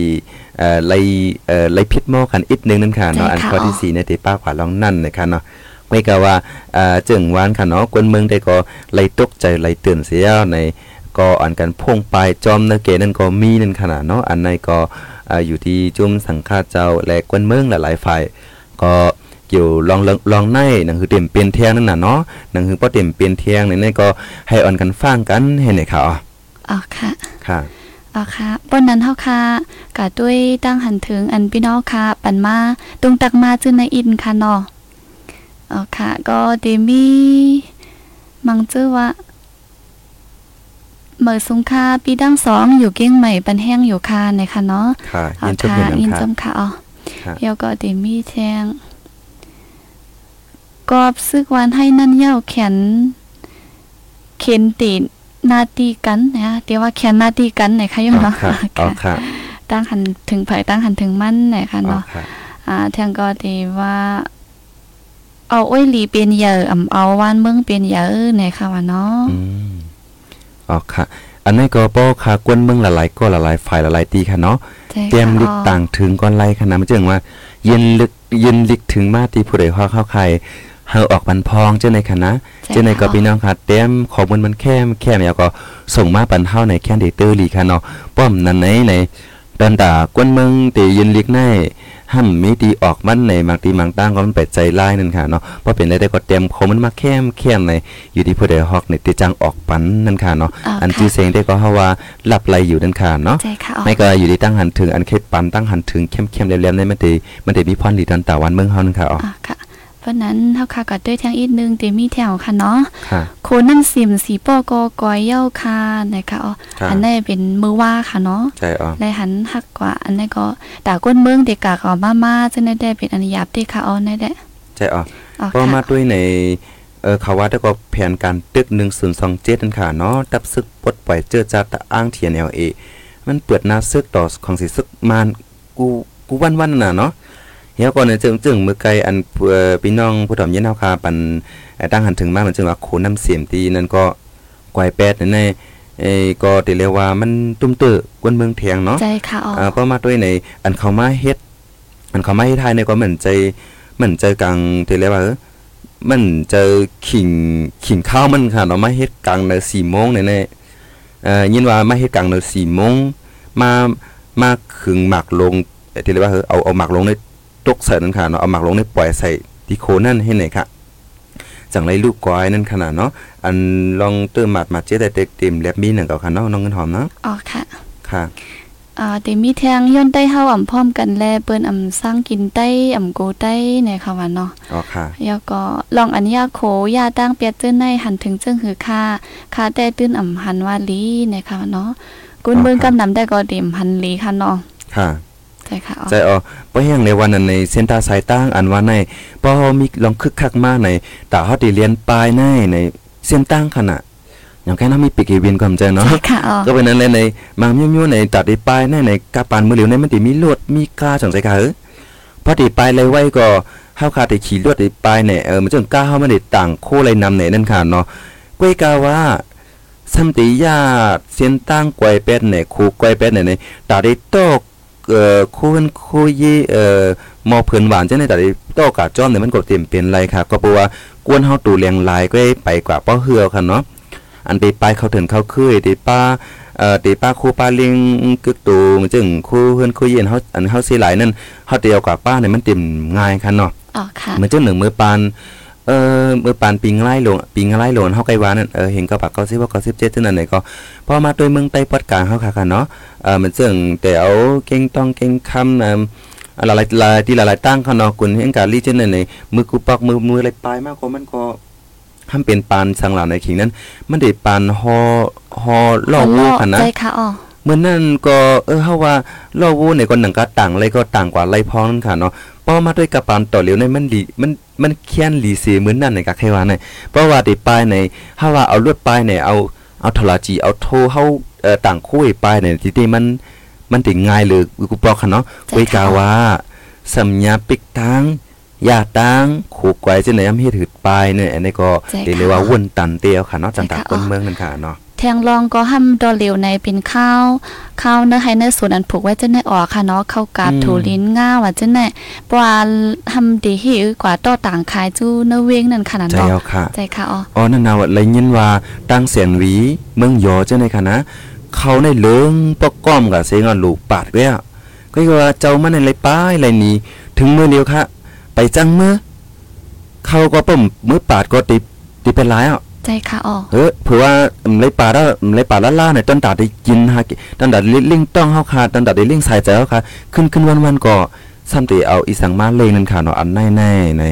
เอ่อเลยเอ่อเลยพิดหม้อกันอีกนึงนั่นค่ะเนาะใช่ค่ะอันข้อที่สี่เนี่ยได้ป้ากว่าลองนั่นนะคะเนาะ ไม่ก็ว่าอ่าจึงวานค่ะเนาะกวนเมืองได้ก็เลยตกใจเลยตื่นเสียในก็อันกันพ่วงไปจอมเนเกนั่นก็มีนั่นขนาดเนาะอันในก็อ่าอยู่ที่จุมสังฆาเจ้าและกวนเมืองหลายๆฝ่ายก็เกี่ยวลองลองลองในหนังคือเต็มเปลี่ยนเทียงนั่นน่ะเนาะหนังคือพอเต็มเปลี่ยนเทียงในนี่ก็ให้อ่อนกันฟังกันให้ไหนค่ะอ๋ออ๋อค่ะค่ะอ๋อค่ะป้อนนั้นเฮาค่ะกะด้วยตั้งหันถึงอันพี่น้องค่ะ ปันมาตรงตักมาจื้อในอินค่ะเนาะ อ๋อค่ะ ก็เดมีมังจื้อว่าเหมอสุงค่าปีดังสองอยู่เก้งใหม่ปันแห้งอยู่ค่ะในค่ะเนาะค่ะอ๋อยินจบค่ะเห็นยินนะจค่ะมค่ะอ๋อค่ะแล้วก็เดมีแทงกอบซึกวันให้นั่นเย้าแขนเข็นตีนนาตีกันนะเดี๋ยวว่าแขนนาตีกันไหนคะโยมอ๋อเนาะค่ะอ๋อค่ะตั้งหันถึงไผตั้งหันถึงมั่นไหนคะอ๋อเนาะค่ะอ่าแทงก็ดีว่า เอาอ้อยหลีเป็นเหยอะอำเอาวานเมืองเป็นเหยอะไหนคะว่าเนาะอืมอ๋อค่ะ อันนี้ก็ป้อค่ะกวนเมืองหลายๆก็หลายๆฝ่ายหลายๆตีค่ะเนาะใช่เตรียมค่ะลิกอ๋อต่างถึงก่อนไล่ขนาดมันจึงว่า เย็นลึกเย็นลิกถึงมาตีผู้ใดฮอเข้าใครเฮาออกบันพองเจ้าในคณะใช่เจ้าในก็ค่ะพี่น้องค่ะเต็มข้อมูลมันแค่แค่แล้วก็ส่งมาปันเฮาในแคนดิเตอร์ลีค่ะเนาะป้อมนั้นไหนในดันดากวนเมืองตีเย็นลิกใน ห้ำมีตีออกมันในบางตีบางตั้งก็มันเป็ดใจร้ายนั่นค่ะเนาะเพราะเป็นได้ได้ก็เต็มข้อมูลมาแค่มแค่มในอยู่ที่ผู้ใดฮอกในติจังออกปันนั่นค่ะเนาะอ๋ออันค่ะที่เสียงได้ก็เฮาว่าหลับไหลอยู่นั่นค่ะเนาะใช่ค่ะอ๋อไม่ก็อยู่ที่ตั้งหันถึงอันเคปปันตั้งหันถึงเข้มเข้มๆแหลมๆในมันตีมันตีมีพรดีตอนตาวันเมืองเฮานั่นค่ะอ๋ออ่าค่ะ เพราะนั้นเฮาค่ะก็ด้วยแทงอีกนึงเดมีแถวค่ะเนาะค่ะโคนั่นสิมสีปอกอกอยเย้าค่ะนะคะอ๋อค่ะอันนี้เป็นมือว่าค่ะเนาะใช่อ๋อได้หันหักกว่า อันนี้ก็ตาก้นเมืองเด็กกะก็มามาจะได้ได้เป็นอันหยาบเด็กค่ะอ๋อได้ได้ใช่อ๋ออ๋อก็มาค่ะด้วยในเออเขาว่าได้ก็แผนการตึก1027นั่นค่ะเนาะตับซึกปลดปล่อยเจอจาตะอ้างเทียน LA มันเปิดหน้าซึกต่อของสิซึกมานกูกูวันวันๆน่ะเนาะ เฮียก่อนเนี่ยจึงจึงมือไกลอันเอ่อพี่น้องผู้ถมเย็นเฮาค่ะปันเอ่อตั้งหันถึงมามันจึงว่าโคน้ำเสียมตีนั่นก็กวายแปดนั่นแน่เอ้ยก็ติเรียกว่ามันตุ้มเตอกวนเมืองเทียงเนาะใจค่ะอ๋ออ่าเพราะมาด้วยในอันเขามาเฮ็ดอันเขามาเฮ็ดไทยเนี่ยก็เหมือนใจเหมือนใจกลางที่เรียกว่าเออมันเจอขิงขิงข้าวมันค่ะเนาะมาเฮ็ดกลางใน4โมงเนี่ยในเอ่อยินว่ามาเฮ็ดกลางใน4โมงมามาขึงหมักลงเอ่อที่เรียกว่าเออเอาเอาหมักลงใน ตกใส่นั่นค่ะเนาะเอาหมักลงในปล่อยใส่ที่โคนั่นให้ไหนค่ะจังไรลูกกวายนั่นขนาดเนาะอันลองเติมหมัดหมัดเจ๊แต่เต็กเต็มแลบมีหนึ่งกับค่ะเนาะน้องเงินหอมเนาะอ๋อค่ะค่ะอ่าเดมีแทงย้อนใต้เฮาอ่ำพร้อมกันแลเปิ้นอ่ำสร้างกินใต้อ่ำโกใต้ในค่ะว่าเนาะอ๋อค่ะแล้วก็ลองอันยาโขยาตั้งเปียเจิ้นในหันถึงเจิ้งหือค่าค่าแต่ตื้นอ่ำหันว่าลีในค่ะว่าเนาะกุนเบิ่งกำนำได้ก็เต็มหันลีค่ะเนาะค่ะ ใช่ค่ะอ๋อใจอ๋อเพราะแห่งในวันนั้นในเส้นตาสายตั้งอันว่าในพอมีลองคึกคักมากในตาเฮาได้เรียนปลายในในเส้นตั้งขนาดอย่างแค่นั้นมีปีกอีเวียนความใจเนาะใช่ค่ะอ๋อก็เป็นนั้นเลยในมามิ้วๆในตัดได้ปลายในในกาปานมือเหลียวในมันติมีลวดมีกาจังใจค่ะเออพอติปลายเลยไว้ก็เฮาขาดได้ขี่ลวดได้ปลายเนี่ยเออมันจังกล้าเฮามันได้ต่างโคเลยนำในนั่นค่ะเนาะก้วยกาว่าสัมติยาเส้นตั้งกวยเป็ดเนี่ยครูกวยเป็ดเนี่ยในตาได้ตก เอ่อคู่นคู่ยี่เอ่อมอเพิ่นหวานจังได๋แต่ตอกาจ้อมเนี่ยมันก็เต็มเป็นไรค่ะ ก็เพราะว่ากวนเฮาตูเลียงลายก็ไปกว่าป้อเฮือค่ะเนาะอันไปไปเขาถึงเขาคืยตีป้าเอ่อตีป้าคู่ป้าลิงกึกตูจึงคู่เฮือนคู่เย็นเฮาอันเฮาสิหลายนั่นเฮาเตียวกับป้าเนี่ยมันเต็มง่ายค่ะเนาะอ๋อค่ะเหมือนเจ้าหนึ่งมือปาน เออมือปานปิงไล่หลวงปิงไล่หลวงเฮาไกวานั่นเออเห็นก็ปากก็สิว่าก็17จังนั้นไหนก็พอมาโดยเมืองใต้ปอดกลางเฮาค่ะค่ะเนาะเออมันซึ่งแต่เอาเก่งต้องเก่งคำเอ่อหลายหลายที่หลายๆตั้งเขาเนาะกุนเห็นกาลีจังนั้นไหนมือกูปักมือมืออะไรปลายมากกว่ามันก็ทำเป็นปานสังหลาในขิงนั้น มันได้ปานฮอฮอล่อวูค่ะนะใจค่ะอ๋อเมื่อนั่นก็เออเฮาว่าล่อวูในคนหนังก็ต่างเลยก็ต่างกว่าไล่พ้องนั่นค่ะเนาะ เพราะมาด้วยกระปานต่อเหลียวในมันดีมันมันเคียนหลีสีเหมือนนั่นในกะใครว่าในเพราะว่าติป้ายในเฮาว่าเอาลวดป้ายในเอาเอาทลาจีเอาโทเฮาเอ่อต่างคู่ป้ายในที่ที่มันมันติง่ายเลยกูปอกค่ะเนาะเวยกาว่าสัญญาปิกตังยาตังขู่ไกวจังไหนอำเฮ็ดหืดป้ายเนี่ยอันนี้ก็เรียกว่าวนตันเตียวค่ะเนาะจังตางคนเมืองนั่นค่ะเนาะ แทงรองก็ห้ำดอเหลวในเป็นข้าว ข้าวเนื้อไฮเนื้อส่วนอันผูกไว้จะได้ออกค่ะเนาะเข้ากาบอืมถูลิ้นง่าว่าจะได้ปว่าทำดีหิวกว่าต่อต่างขายจู้เนื้อเวงนั่นขนาดใจเนาะเอาค่ะใจค่ะอ๋ออ๋อนั่นน่ะว่าเลยยินว่าตั้งเสียงหวีเมืองยอจังได๋ค่ะนะเขาในเลิงปอกก้อมกับเสียงอะลูกปาดเว้ยอะก็คือว่าเจ้ามันในไรป้ายไรนี้ถึงมื้อเดียวค่ะ ไปจังมื้อเขาก็ปุ่มมื้อปาดก็ติดติดเป็นหลายอะ ใจค่ะอ๋อเออเผื่อว่าอืมไรปาดแล้วอืมไรปาดล่าๆเนี่ยต้นตาได้กินฮะต้นตาได้ลิงต้องเฮาค่ะต้นตาได้ลิงใส่ใจเฮาค่ะขึ้นขึ้นวันๆก็ซ้ำติเอาอีสังมาเลงนั่นค่ะเนาะอันแน่ๆใน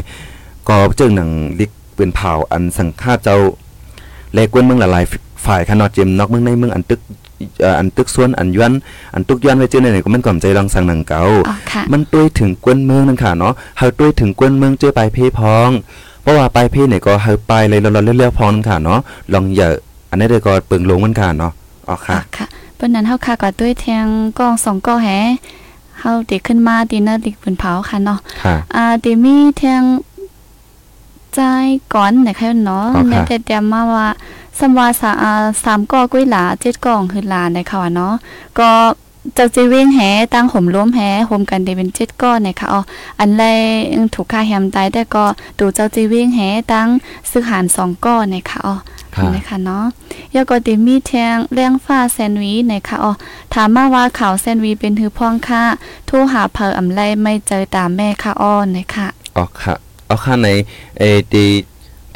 ก็เจิงหนังลิกปืนเผาอันสังฆาเจ้าเลกวนเมืองหลายๆฝ่ายขนาดเจมนอกเมืองในเมืองอันตึกเอ่ออันตึกส่วนอันยวนอันตุกย้อนไว้เจอในไหนก็มันก่อมใจลองสั่งหนังเก่าอ๋อค่ะมันตุ้ยถึงกวนเมืองนั่นค่ะเนาะเฮาตุ้ยถึงกวนเมืองเจอไปเพพอง เพราะว่าไปเพเนี่ยก็เฮาไปเลยเราๆเรื่อยๆพองนั่นค่ะเนาะลองเหยอะอันนี้เด้อก็เปิงลงมันค่ะเนาะอ๋ออ๋อค่ะค่ะเปิ้นนั้นเฮาค่ะก็ด้วยแทงกล้องสองกล้องแหเฮาติขึ้นมาตีเนื้อติปืนเผาค่ะเนาะค่ะอ่าติมีแทงใจก่อนนะคะเนาะอ๋อในค่ะแต่เตรียมมาว่าสำว่าสาอ่าสามก้อกุ้ยหลาเจ็ดกล่องคือหลานะคะว่าเนาะก็ เจ้าจีเว้งแหตั้งห่มล้มแหห่มกันได้เป็นเจ็ดก้อนนะคะอ๋ออันแรกถูกค่าแฮมตายแต่ก็ดูเจ้าจีเว้งแหตั้งซื้อหารสองก้อนนะคะอ๋อค่ะนะคะเนาะยาก็ติมีแทงเลี้ยงฟ้าแซนด์วิชนะคะอ๋อถามมาว่าข่าวแซนด์วิชเป็นหือพ่องค่ะโทรหาเพออำไลไม่เจอตามแม่ค่ะอ้อนะคะอ๋อค่ะอ๋อค่ะในเออตี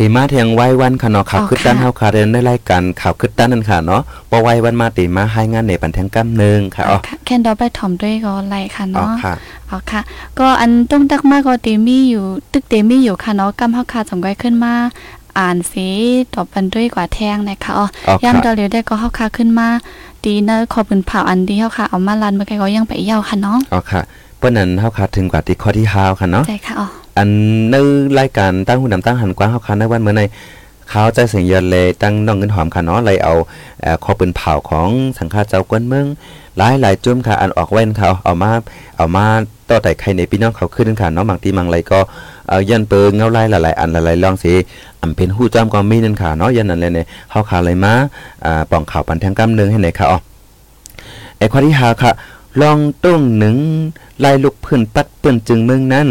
ตีมาเทียงไว้วันค่ะเนาะข่าวอ๋อคึดด้านค่ะเฮาค่ะเดินได้รายการข่าวคึดด้านนั่นค่ะเนาะบ่ไว้วันมาตีมาให้งานในปันแทงกำหนึงค่ะอ๋อค่ะแค่นดอกไปถ่อมด้วยก็ไล่ค่ะอ๋อเนาะค่ะอ๋อค่ะ ก็อันต้องตักมากก็เตมีอยู่ตึกเตมีอยู่ค่ะเนาะกำเฮาค่ะสงไว้ขึ้นมาอ่านสีตอบปันด้วยกว่าแทงนะคะอ๋ออ๋อค่ะย่ำดอเร็วได้ก็เฮาค่ะขึ้นมา ดีเนอะขอบคุณเผาอันดีเฮาค่ะเอามาลันเมื่อกี้ก็ยังไปเย่าค่ะเนาะอ๋อค่ะเปิ้นนั้นเฮาค่ะถึงกว่าที่ข้อที่5ค่ะเนาะใจค่ะอ๋อ อันในรายการตั้งหุ่นนำตั้งหันกว้างเฮาค่ะในวันเมื่อในเขาใจเสียงยอนเลยตั้งน้องเงินหอมค่ะเนาะเลยเอาข้อปืนเผาของสังฆาเจ้ากวนเมืองหลายหลายจุ่มค่ะอันออกแว่นเขาเอามาเอามาต่อแต่ใครในพี่น้องเขาขึ้นค่ะเนาะบางทีบางไรก็เยันเปิงเงาไล่หลายๆอันหลายๆลองสิอำเป็นหู้จ้อมก็มีนั่นค่ะเนาะยันนั้นเลยเนี่ยเฮาค่ะเลยมาอ่าป่องข่าวปันแทงกำนึงให้ไหนค่ะอ๋อไอ้ข้อที่หาค่ะลองต้งหนึ่งลายลุกพื้นปัดเปิ้อนจึงเมืองนั้น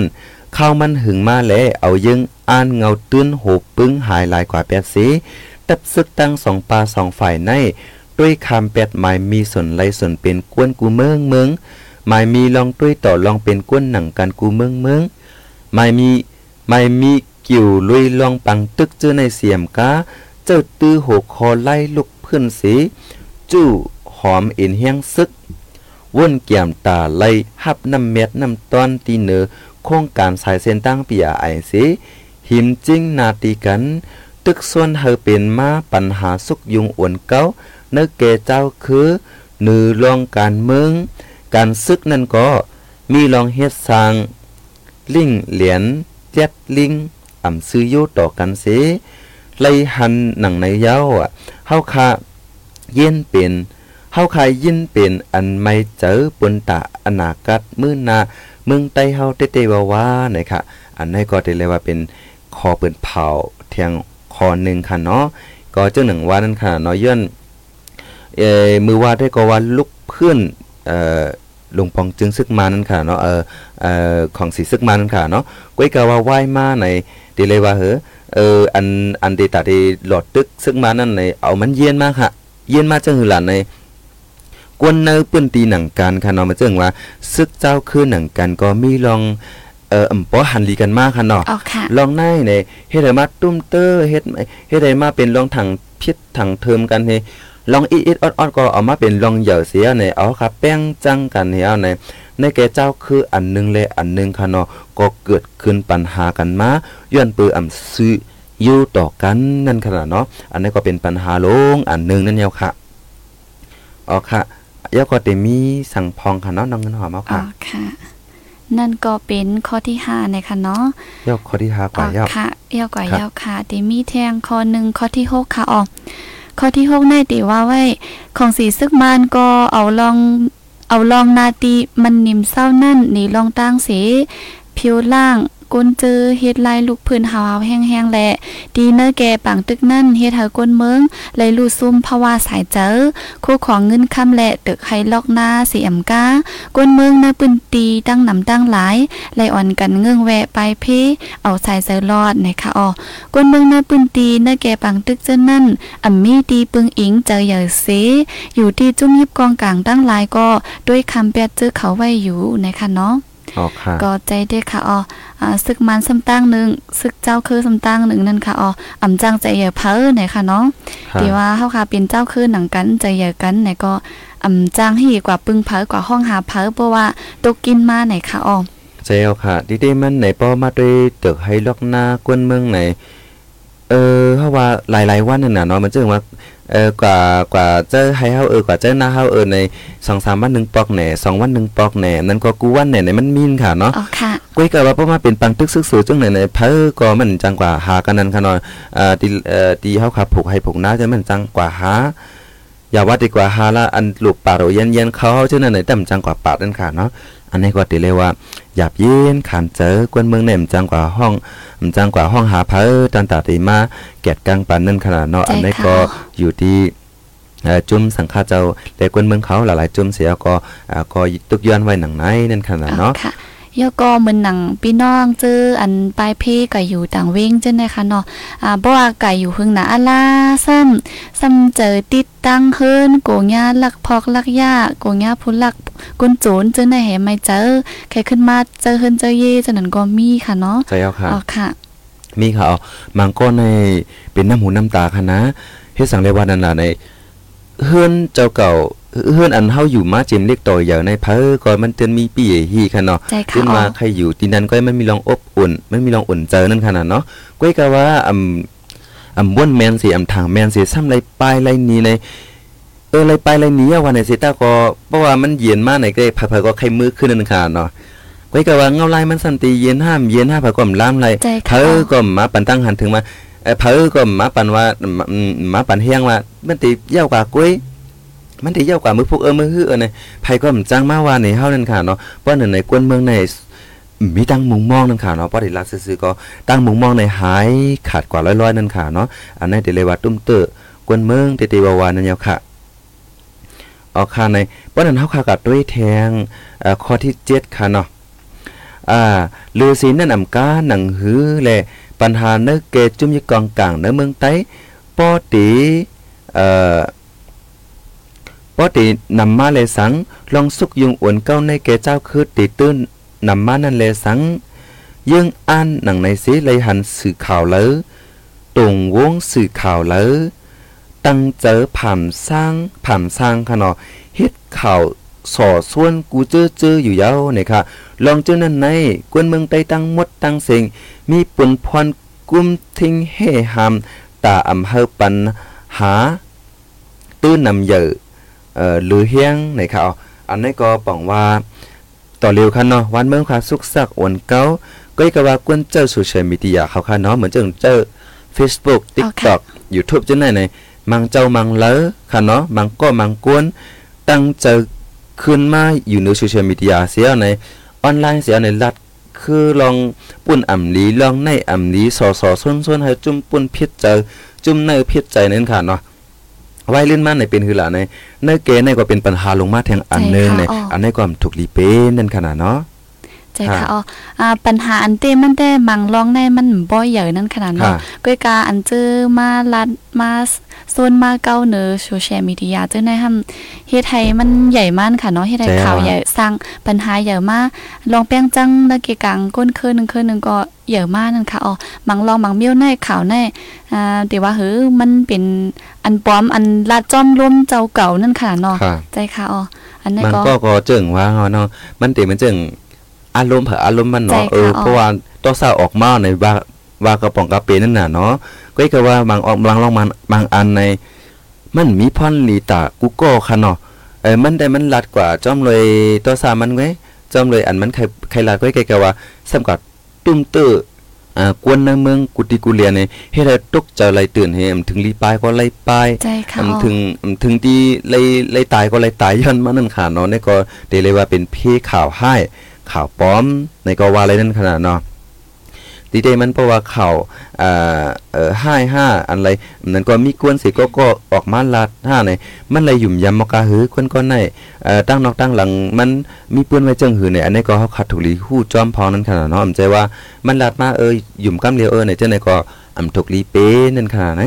ข้าวมันหึงมาแลเอายึงอ่านเงาตื้นโหบปึ้งหายหลายกว่าแปดสีตับซึกตั้งสองปลาสองฝ่ายในด้วยคำแปดหมายมีส่วนไรส่วนเป็นกวนกูเมืองเมืองหมายมีลองด้วยต่อลองเป็นกวนหนังกันกูเมืองเมืองหมายมีหมายมีกิ่วลุยลองปังตึกเจอในเสียมกาเจ้าตื้อโหคอไล่ลุกพื้นสี จู้หอมเอ็นเฮียงซึกว่นเกี่ยมตาไล่หับน้ำเม็ดน้ำตอนตีเหนือ โครงการสายเส้นตั้งปียไอสีหิมจิ้งนาตีกัน ตึกส่วนเฮอเป็นมาปัญหาสุกยุงอวนเก้าเนื้อเกเจ้าคือหนือลองการเมืองการซึกนั่นก็มีลองเฮ็ดสร้าง ลิงเหรียญเจ็ดลิงอ่ำซื้อโยต่อกันเสไลหันหนังในเย้าอะเฮาคาเย็นเป็นเฮาขายยินเป็นอันไม่เจอปนตะอนากัดมื้อหนา เมืองใต้เฮาเตๆว่าว่านะคะอันนี้ก็ได้เลยว่าเป็นคอเปิ้นเผาเทียงคอหนึ่งค่ะเนาะก็เจ้าหนึ่งว่านั่นค่ะเนาะย้อนเอ่อมือว่าได้ก็ว่าลุกเพื่อนเอ่อลงปองจึงซึกมานั่นค่ะเนาะเออเอ่อของสีซึกมานั่นค่ะเนาะก้อยกะว่าไหว้มาในดีเลยว่าเหอเอออันอันเดตาดีหลอดตึกซึกมานั่นในเอามันเย็นมากค่ะ เย็นมากจังหือหลานใน กวนเนอปื้นตีหนังกันค่ะเนาะมาจึงว่าซึกเจ้าคือหนังกันก็มีลองเอ่ออำปอหันลีกันมากค่ะเนาะอ๋อค่ะลองในในเฮ็ดให้มาตุ้มเตอเฮ็ดเฮ็ดให้มาเป็นลองถังพิษถังเทิมกันเฮลองอีดๆออดๆก็เอามาเป็นลองเหยาเสียในเอาค่ะแป้งจังกันเฮเอาในในแก่เจ้าคืออันหนึงและอันหนึงค่ะเนาะก็เกิดขึ้นปัญหากันมาย้อนปืออำซื้ออยู่ต่อกันนั่นขนาดเนาะอันนี้ก็เป็นปัญหาลงอันหนึงนั่นเดียวค่ะอ๋อค่ะ ยาก็เตมีสั่งพองค่ะเนาะน้องเงินหอมเอาอ๋อค่ะค่ะ นั่นก็เป็นข้อที่ห้านะคะเนาะยอข้อที่ห้ากว่าอ๋ยออค่ะเยาวกว่าครับยาวค่ะติมีแทงข้อหนึ่งข้อที่หกค่ะอ๋อข้อที่หกในติว่าไว้ ของสีซึกมันก็เอาลองเอาลองนาตีมันนิ่มเศร้านั่นหนีลองตั้งเสผิวล่าง ก้นเจอเฮ็ดลายลูกพื้นหาวแห้งๆแหละดีเนอร์แกปังตึกนั่นเฮ็ดให้ก้นเมืองเลยลู่ซุ่มภาวะสายเจอคู่ของเงินคำแหละตึกไฮลอกหน้าเสีอำกาก้นเมืองหน้าปืนตีตั้งหนำตั้งหลายไลอ่อนกันเงื่องแวะไปเพเอาสายเซอรอดนะคะอ๋อก้นเมืองหน้าปืนตีเนอร์แกปังตึกเจนั่นอ่ำมีตีปึงอิงเจอเหยอเสอยู่ที่จุ้มยิบกองกลางตั้งหลายก็ด้วยคำแปดเจอเขาไว้อยู่นะคะเนาะ ก็ใจเด้อค่ะอ๋ออ่าซึกมันซ้ำตั้งหนึ่งซึกเจ้าคือซ้ำตั้งหนึ่งนั่นค่ะอ๋ออ่ำจังใจเหยอเพ้อไหนค่ะเนาะค่ะที่ว่าเฮาค่ะเป็นเจ้าคือหนังกันใจเหยอกันไหนก็อ่ำจังให้กว่าปึงเพ้อกว่าห้องหาเพ้อเพราะว่าตกกินมาไหนค่ะอ๋อเจ้าค่ะดีๆมันไหนป้อมาด้วยเตึกให้ล็อกหน้ากวนเมืองไหนเออเพราะว่าหลายๆวันนั่นน่ะเนาะมันจึงว่าเออกว่ากว่าเจอให้เฮาเออกว่าเจอหน้าเฮาเออใน2-3วันหนึงปอกแหน่2วันหนึงปอกแหน่นั่นก็กูวันแหน่ในมันมีนค่ะเนาะอ๋อค่ะก้อยก็ว่าเพราะมาเป็นปังตึกซึกสูจังไหนในเพ้อก็มันจังกว่าหากันนั่นค่ะเนาะเอ่อที่เอ่อที่เฮาขับผูกให้ผูกหน้าจะมันจังกว่าหาอย่าว่าดีกว่าหาละอันลูกปากเราเย็นๆเขาเฮาจังนั้นไหนแต่มันจังกว่าปากนั่นค่ะเนาะ อันนี้ก็ติเลยว่าหยาบเย็นขานเจอกวนเมืองเนี่ยมันจังกว่าห้องมันจังกว่าห้องหาเพ้อตันตาตีมาแกดกลางปันนั่นขนาดเนาะใช่อันนี้ค่ะก็อยู่ที่เอ่อจุ่มสังฆาเจ้าแต่กวนเมืองเขาหลายๆจุ่มเสียก็อ่าก็ตุกย้อนไว้หนังไหนนั่นขนาดอ๋อเนาะค่ะ ยก็เหมือนหนังพี่น้องเจออันปลายเพก็อยู่ต่างเว้งเจ้านะคะเนาะอ่าบ่ว่าไก่อยู่หึงหนาอะลาซ้ำซ้ำเจอติดตั้งเฮิรนโกงยาลักพอกลักยาโกงยาผู้ลักกุนโจรเจอในแหไม่เจอใครขึ้นมาเจอเฮิรนเจอเย่จังนั้นก็มีค่ะเนาะใช่เอาค่ะอ๋อค่ะมีค่ะเอามังก็ในเป็นน้ำหูน้ำตาค่ะนะเฮ็ดสังเรวัดนั่นน่ะในเฮือนเจ้าเก่า เฮือนอันเฮาอยู่มาเจมเล็กต่ออย่างในเพ้อก่อนมันเตือนมีปีฮีค่ะเนาะใจค่ะขึ้นมาอ๋อใครอยู่ที่นั้นก็ไม่มีรองอบอุ่นไม่มีรองอุ่นเจอนั่นขนาดเนาะก้อยก็ว่าอำอำบ้วนแมนสิอำทางแมนสิซ้ำไรปลายไรนี้ในเออไรปลายไรนี้อะวันไหนสิตาก็เพราะว่ามันเย็นมากไหนก็เผยๆก็ใครมือขึ้นนั่นค่ะเนาะก้อยก็ว่าเงาลายมันสันติเย็นห้ามเย็นห้าเผยก็ล้ามไรใจเธค่ะอก็มาปันตั้งหันถึงมาเอ่อเพอก็มาปันว่าอืมมาปันเฮียงว่ามันติเย้ากว่ากุ้ย มันติเย้ากว่ามือพวกเออมือฮือเออเนี่ยก็มจังมาว่าในเฮานั่นค่ะเนาะเพราะนั่นในกวนเมืองในมีตั้งมุงมองนั่นค่ะเนาะเพราะได้รักซื่อๆก็ตั้งมุงมองในหายขาดกว่าร้อยๆนั่นค่ะเนาะอันนั้นเดเลยว่าตุ้มเตอกวนเมืองเตติวาวานั่นยาวค่ะออกค่ะในเพราะนั้นเฮาค่ะกับด้วยแทงเอ่อข้อที่7ค่ะเนาะอ่าลือศีลนั่นอำกาหนังหือแลปัญหาเนื้อเกจุ่มยกองกลางเนื้อเมืองไต้ปอตีเอ่อ ปอตีนำมาเลยสัง ลองสุกยุงอวนเก้าในเกเจ้าคือตีตื้นนำมานั่นเลยสังยื่งอ่านหนังในสีเลยหันสื่อข่าวเลยตรงวงสื่อข่าวเลยตั้งเจอผ่านสร้างผ่านสร้างค่ะเนาะเฮ็ดข่าวสอส่วนกูเจอเจออยู่ยาวเนี่ยค่ะ ลองเจอนั่นในกวนเมืองไต้ตั้งมดตั้งเสงมีปุ่นพรกุมทิ้งเฮหามตาอำเภอปัญหาตื้นนำเยอะ เอ่อหรือเฮียงในข่าวอันนี้ก็ปองว่าต่อเร็วคันเนาะวันเมืองค่ะสุกสักอวนเก้าก็อีกว่ากวนเจ้าโซเชียลมีเดียเขาค่ะเนาะเหมือนเจ้าเจ้า Facebook อ๋อค่ะ TikTok YouTube จังไหนในมังเจ้ามังเลอค่ะเนาะมังก็มังกวนตั้งเจอขึ้นมาอยู่ในโซเชียลมีเดียเสียในออนไลน์เสียในรัดคือลองปุ่นอ่ำลีลองในอ่ำลีสอสอส่วนส่วนให้จุ่มปุ่นพิษใจจุ่มในพิษใจนั่นค่ะเนาะ ไว้เล่นมาในเป็นคือหล่ะในเนื้อเกในก็เป็นปัญหาลงมาแทงอันหนึงในอันนี้ก็ถูกลีเป็นนั่นขนาดเนาะ ใจค่ะอ๋ออ่าปัญหาอันเต้มันได้มังร้องได้มันบ่ใหญ่นั่นขนาดค่ะเนาะก้อยกาอันเจอมาลัดมาโซนมาเก้าเนอโซเชียลมีเดียเจอในทำเฮ็ดให้มันใหญ่มากค่ะเนาะเฮ็ดให้ข่าวใหญ่สร้างปัญหาใหญ่มากลองแป้งจังตะเกกังก้นคืนหนึงคืนหนึงก็ใหญ่มากนั่นค่ะอ๋อมังลองมังเมี้ยวในข่าวในอ่าแต่ว่าเฮ้อมันเป็นอันปลอมอันลาดจ้อมร่วมเจ้าเก่านั่นค่ะเนาะค่ะใจค่ะอ๋ออันนั้นมันก็ก็ก็เจิงว่าเนาะมันเตมันเจิง อารมณ์เผออารมณ์มันเนาะใช่ค่ะเอออ๋อเพราะว่าต้องสาวออกมาในว่าว่ากระป๋องกระเปนั่นน่ะเนาะก็คือว่าบางออกบางลองมันบางอันในมันมีพรลีตากูโก้ค่ะเนาะเออมันได้มันลัดกว่าจอมเลยตัวสามันไว้จอมเลยอันมันใครใครลัดไว้ไกลๆว่าสำกับตุ้มเตออ่ากวนในเมืองกุติกุเลียเนี่ยเฮ็ดให้ตกใจไหลตื่นให้อำถึงลีปายก็ไหลปายใจค่ะอำอ๋อถึงอำถึงที่เลยเลยตายก็เลยตายย้อนมานั่นค่ะเนาะนี่ก็เดเลยว่าเป็นเพข่าวให้ ข่าวปลอม ในก็ว่าอะไรนั่นขนาดเนาะดีเดมันเพราะว่าข่าวอ่าเอ่อห้ห้าอันไรนั้นก็มีกวนสิก็ก็ออกมาลาดห้าในมันเลยหยุ่มยำมกาหือคนก็ในเอ่อตั้งนอกตั้งหลังมันมีปืนไว้เจิงหือในอันนี้ก็เขาขัดถูกลีฮู้จอมพองนั่นขนาดเนาะอำใจว่ามันลาดมาเออหยุ่มกำเลียวเออในเจ้าในก็อำถูกลีเป้นั่นขนาดไห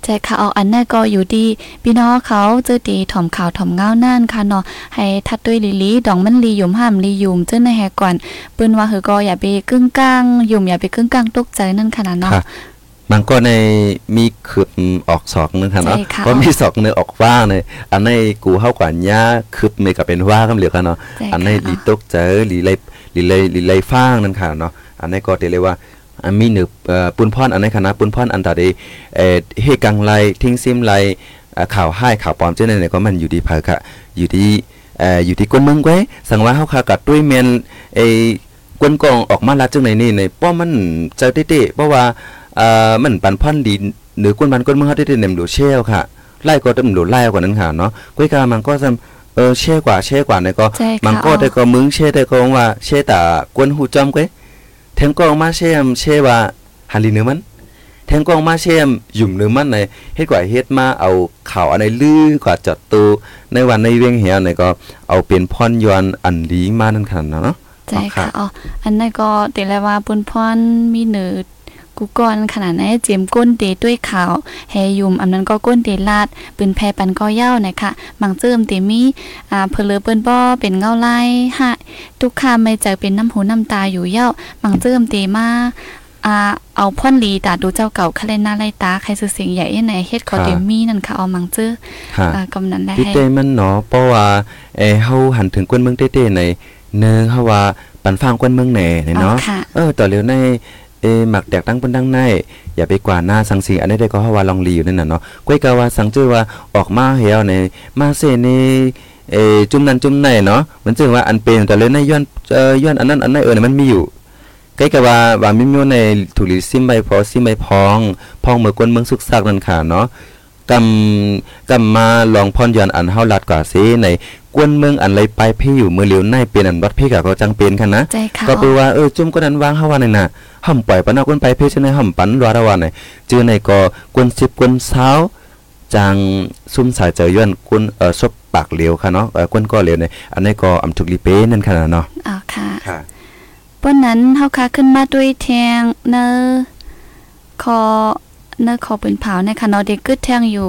นใจค่ะเอาอันนั้นก็อยู่ดี พี่น้องเขาเจอตีถ่อมข่าวถ่อมเงานั่นค่ะเนาะให้ทัดด้วยลิลีดองมันลียุมห้ามลียุมเจ้าในแหกก่อนปืนว่าคือก็อย่าไปกึ่งกลางยุมอย่าไปกึ่งกลางตกใจนั่นขนาดเนาะค่ะมันก็ในมีขืบออกศอกนึงค่ะเนาะใช่ค่ะก็มีศอกเนื้อออกว่าในอันในกูเข้ากว่าหญ้าขืบเมกับเป็นว่ากันเหลือค่ะเนาะใช่อันในค่ะลีตกเจอลีไลลีไลลีไลฟ้างนั่นค่ะเนาะอันในก็เตเลยว่าอัน มีหนึบเอ่อปุนพรอันในคณะปุนพรอันตาเดเอ่อเฮกังไลทิ้งซิมไลเอ่อข่าวให้ข่าวปลอมเจ้าในก็มันอยู่ดีเพอค่ะอยู่ดีเอ่ออยู่ที่กวนเมืองไว้สังว่าเฮาค่ะกับด้วยแม่นไอ้กวนกองออกมาลัดจังไหนนี่ในป้อมันเจอเต้ๆเพราะว่าเอ่อมันปันพ่อนดีหรือกวนมันกวนเมืองเขาได้เต็มดูเชลค่ะไล่ก็เต็มดูไล่กว่านั้นค่ะเนาะกุ้ยกามันก็จะเออเช่กว่าเช่กว่าเนี่ยก็ใช่ค่ะมันก็ได้ก็มึงเช่ได้ก็ว่าเช่ตากวนหูจอมก้ย แทงก็ออกมาเช่มเช่ว่าฮันลีเนื้อมันแทงก็ออกมาเช่มหยุ่มเนื้อมันในเฮ็ดกว่าเฮ็ดมาเอาข่าวอันไหนลือกว่าจัดตูในวันใน เวียงเหี่ยเนี่ยก็เอาเป็นพรยอนอันลีมานั่นขนาดเนาะใช่ค่ะอ๋ออันนั้นก็เตแลว่าปุนพรมีเนื้อ กูก่อนขนาดไหนเจียมก้นเตด้วยขาวแฮยุมอันนั้นก็ก้นเตลาดปืนแพปันก็เย้านะคะมังเจิมเตมีอ่าเพลอเปิ้นบ่เป็นเงาไล่ฮะทุกคาไม่ใจเป็นน้ำหูน้ำตาอยู่เย้ามังเจิมเตมาอ่าเอาพ่อนลีตาดูเจ้าเก่าคะเลนหน้าไล่ตาใครสื่อเสียงใหญ่ไหนเฮ็ดขอเตมีนั่นค่ะเอามังเจอค่ะอ่ากำนันได้ที่ให้เต้มันเนาะเพราะว่าเออเฮาหันถึงกวนเมืองเต้ๆในเนืองเฮาว่าปันฟังกวนเมืองแหน่เนี่ยเนาะอ๋อค่ะเออต่อเร็วใน เอหมักแดกตั้งเปิ้นดังในอย่าไปกว่าหน้าสังสีอันนี้ได้ก็ฮาว่าลองลีอยู่นั่นน่ะเนาะก้อยกาว่าสังจื้อว่าออกมาเหี่ยวในมาเซนี่เอจุ่มนั้นจุ่มไหนเนาะมันจึงว่าอันเป็นแต่เลยในย้อนเอ่อย้อนอันนั้นอันนั้นเออเนี่ยมันมีอยู่ใกล้กับว่าว่ามีมีในถุลิซิมใบพอซิมใบพอง พองเมื่อกวนเมืองสุกซักนั่นค่ะเนาะ กำกำมาลองพรย้อนอันเฮาลัดกว่าซิในกวนเมืองอันไรไปพี่อยู่มือเหลียวในเป็นอันวัดพี่กะก็จังเป็นคันนะใจค่ะก็แปลว่าเออจุ่มก็นั้นวางเฮาว่านั่นน่ะห่ำปล่อยปะนอกกวนไปพี่ใช่ไหมห่ำปันรัวระว่าไหนจื้อในก็กวนสิบกวนเช้าจังซุ่มสายเจอย้อนกวนเอ่อซบปากเหลียวค่ะเนาะเออกวนก็เหลียวในอันนี้ก็อำทุกลีเป้นั่นค่ะเนาะอ๋อค่ะค่ะปนนั้นเฮาคาขึ้นมาด้วยแทงเนอคอ เนอคอปืนเผาในค่ะนอเด็กกึดแทงอยู่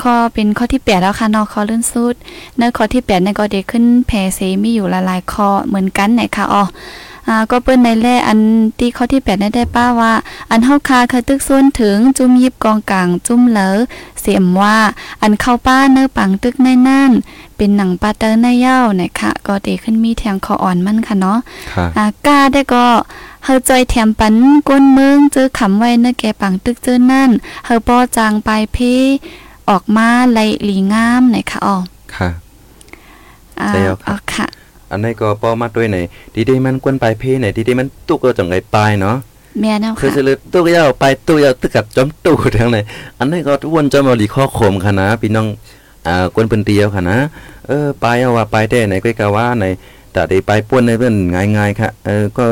ข้อเป็นข้อที่แปดแล้วค่ะนาะคอลื่นสุดเนอข้อที่แปดในก็เด็กขึ้นแผลเสมีอยู่ละลายคอเหมือนกันไหนค่ะอ๋อ อ่าก็เปิ้นในแร่อันที่ข้อที่แปดได้ได้ป้าว่า อันเฮาคาเคยตึกส่วนถึงจุ่มยิบกองกลางจุ่มเหลอเสียมว่าอันเข้าป้าเนอปังตึกในนั่นเป็นหนังปาเตอร์ในเย้านะคะก็เด็กขึ้นมีแทงคออ่อนมันค่ะเนาะค่ะอากาได้ก็เฮาจอยแถมปันก้นเมืองเจอขำไว้เนอแกปังตึกเจอนั่นเฮาป้อจางปลายเพออกมาไหลหลีงามไหนคะอ๋อค่ะอ่าใช่แล้วครับอ๋อค่ะ อันนี้ก็ป้อมาด้วยในดีได้มันกวนไปเพ่ในดีได้มันตุกก็จังไงปลายเนาะแม่นะคือค่ะจะเลยตู้ยาวไปตู้ยาวตึกกับจอมตู้ทั้งไหนอันนี้ก็วนจอมเอาหลีข้อโคมค่ะนะพี่น้องอ่ากวนเปิ้นเตียวค่ะนะเออไปเอาว่าไปได้ไหนก็กะว่าไหนแต่ได้ไปป่วนในเพิ่นง่ายๆค่ะเออก็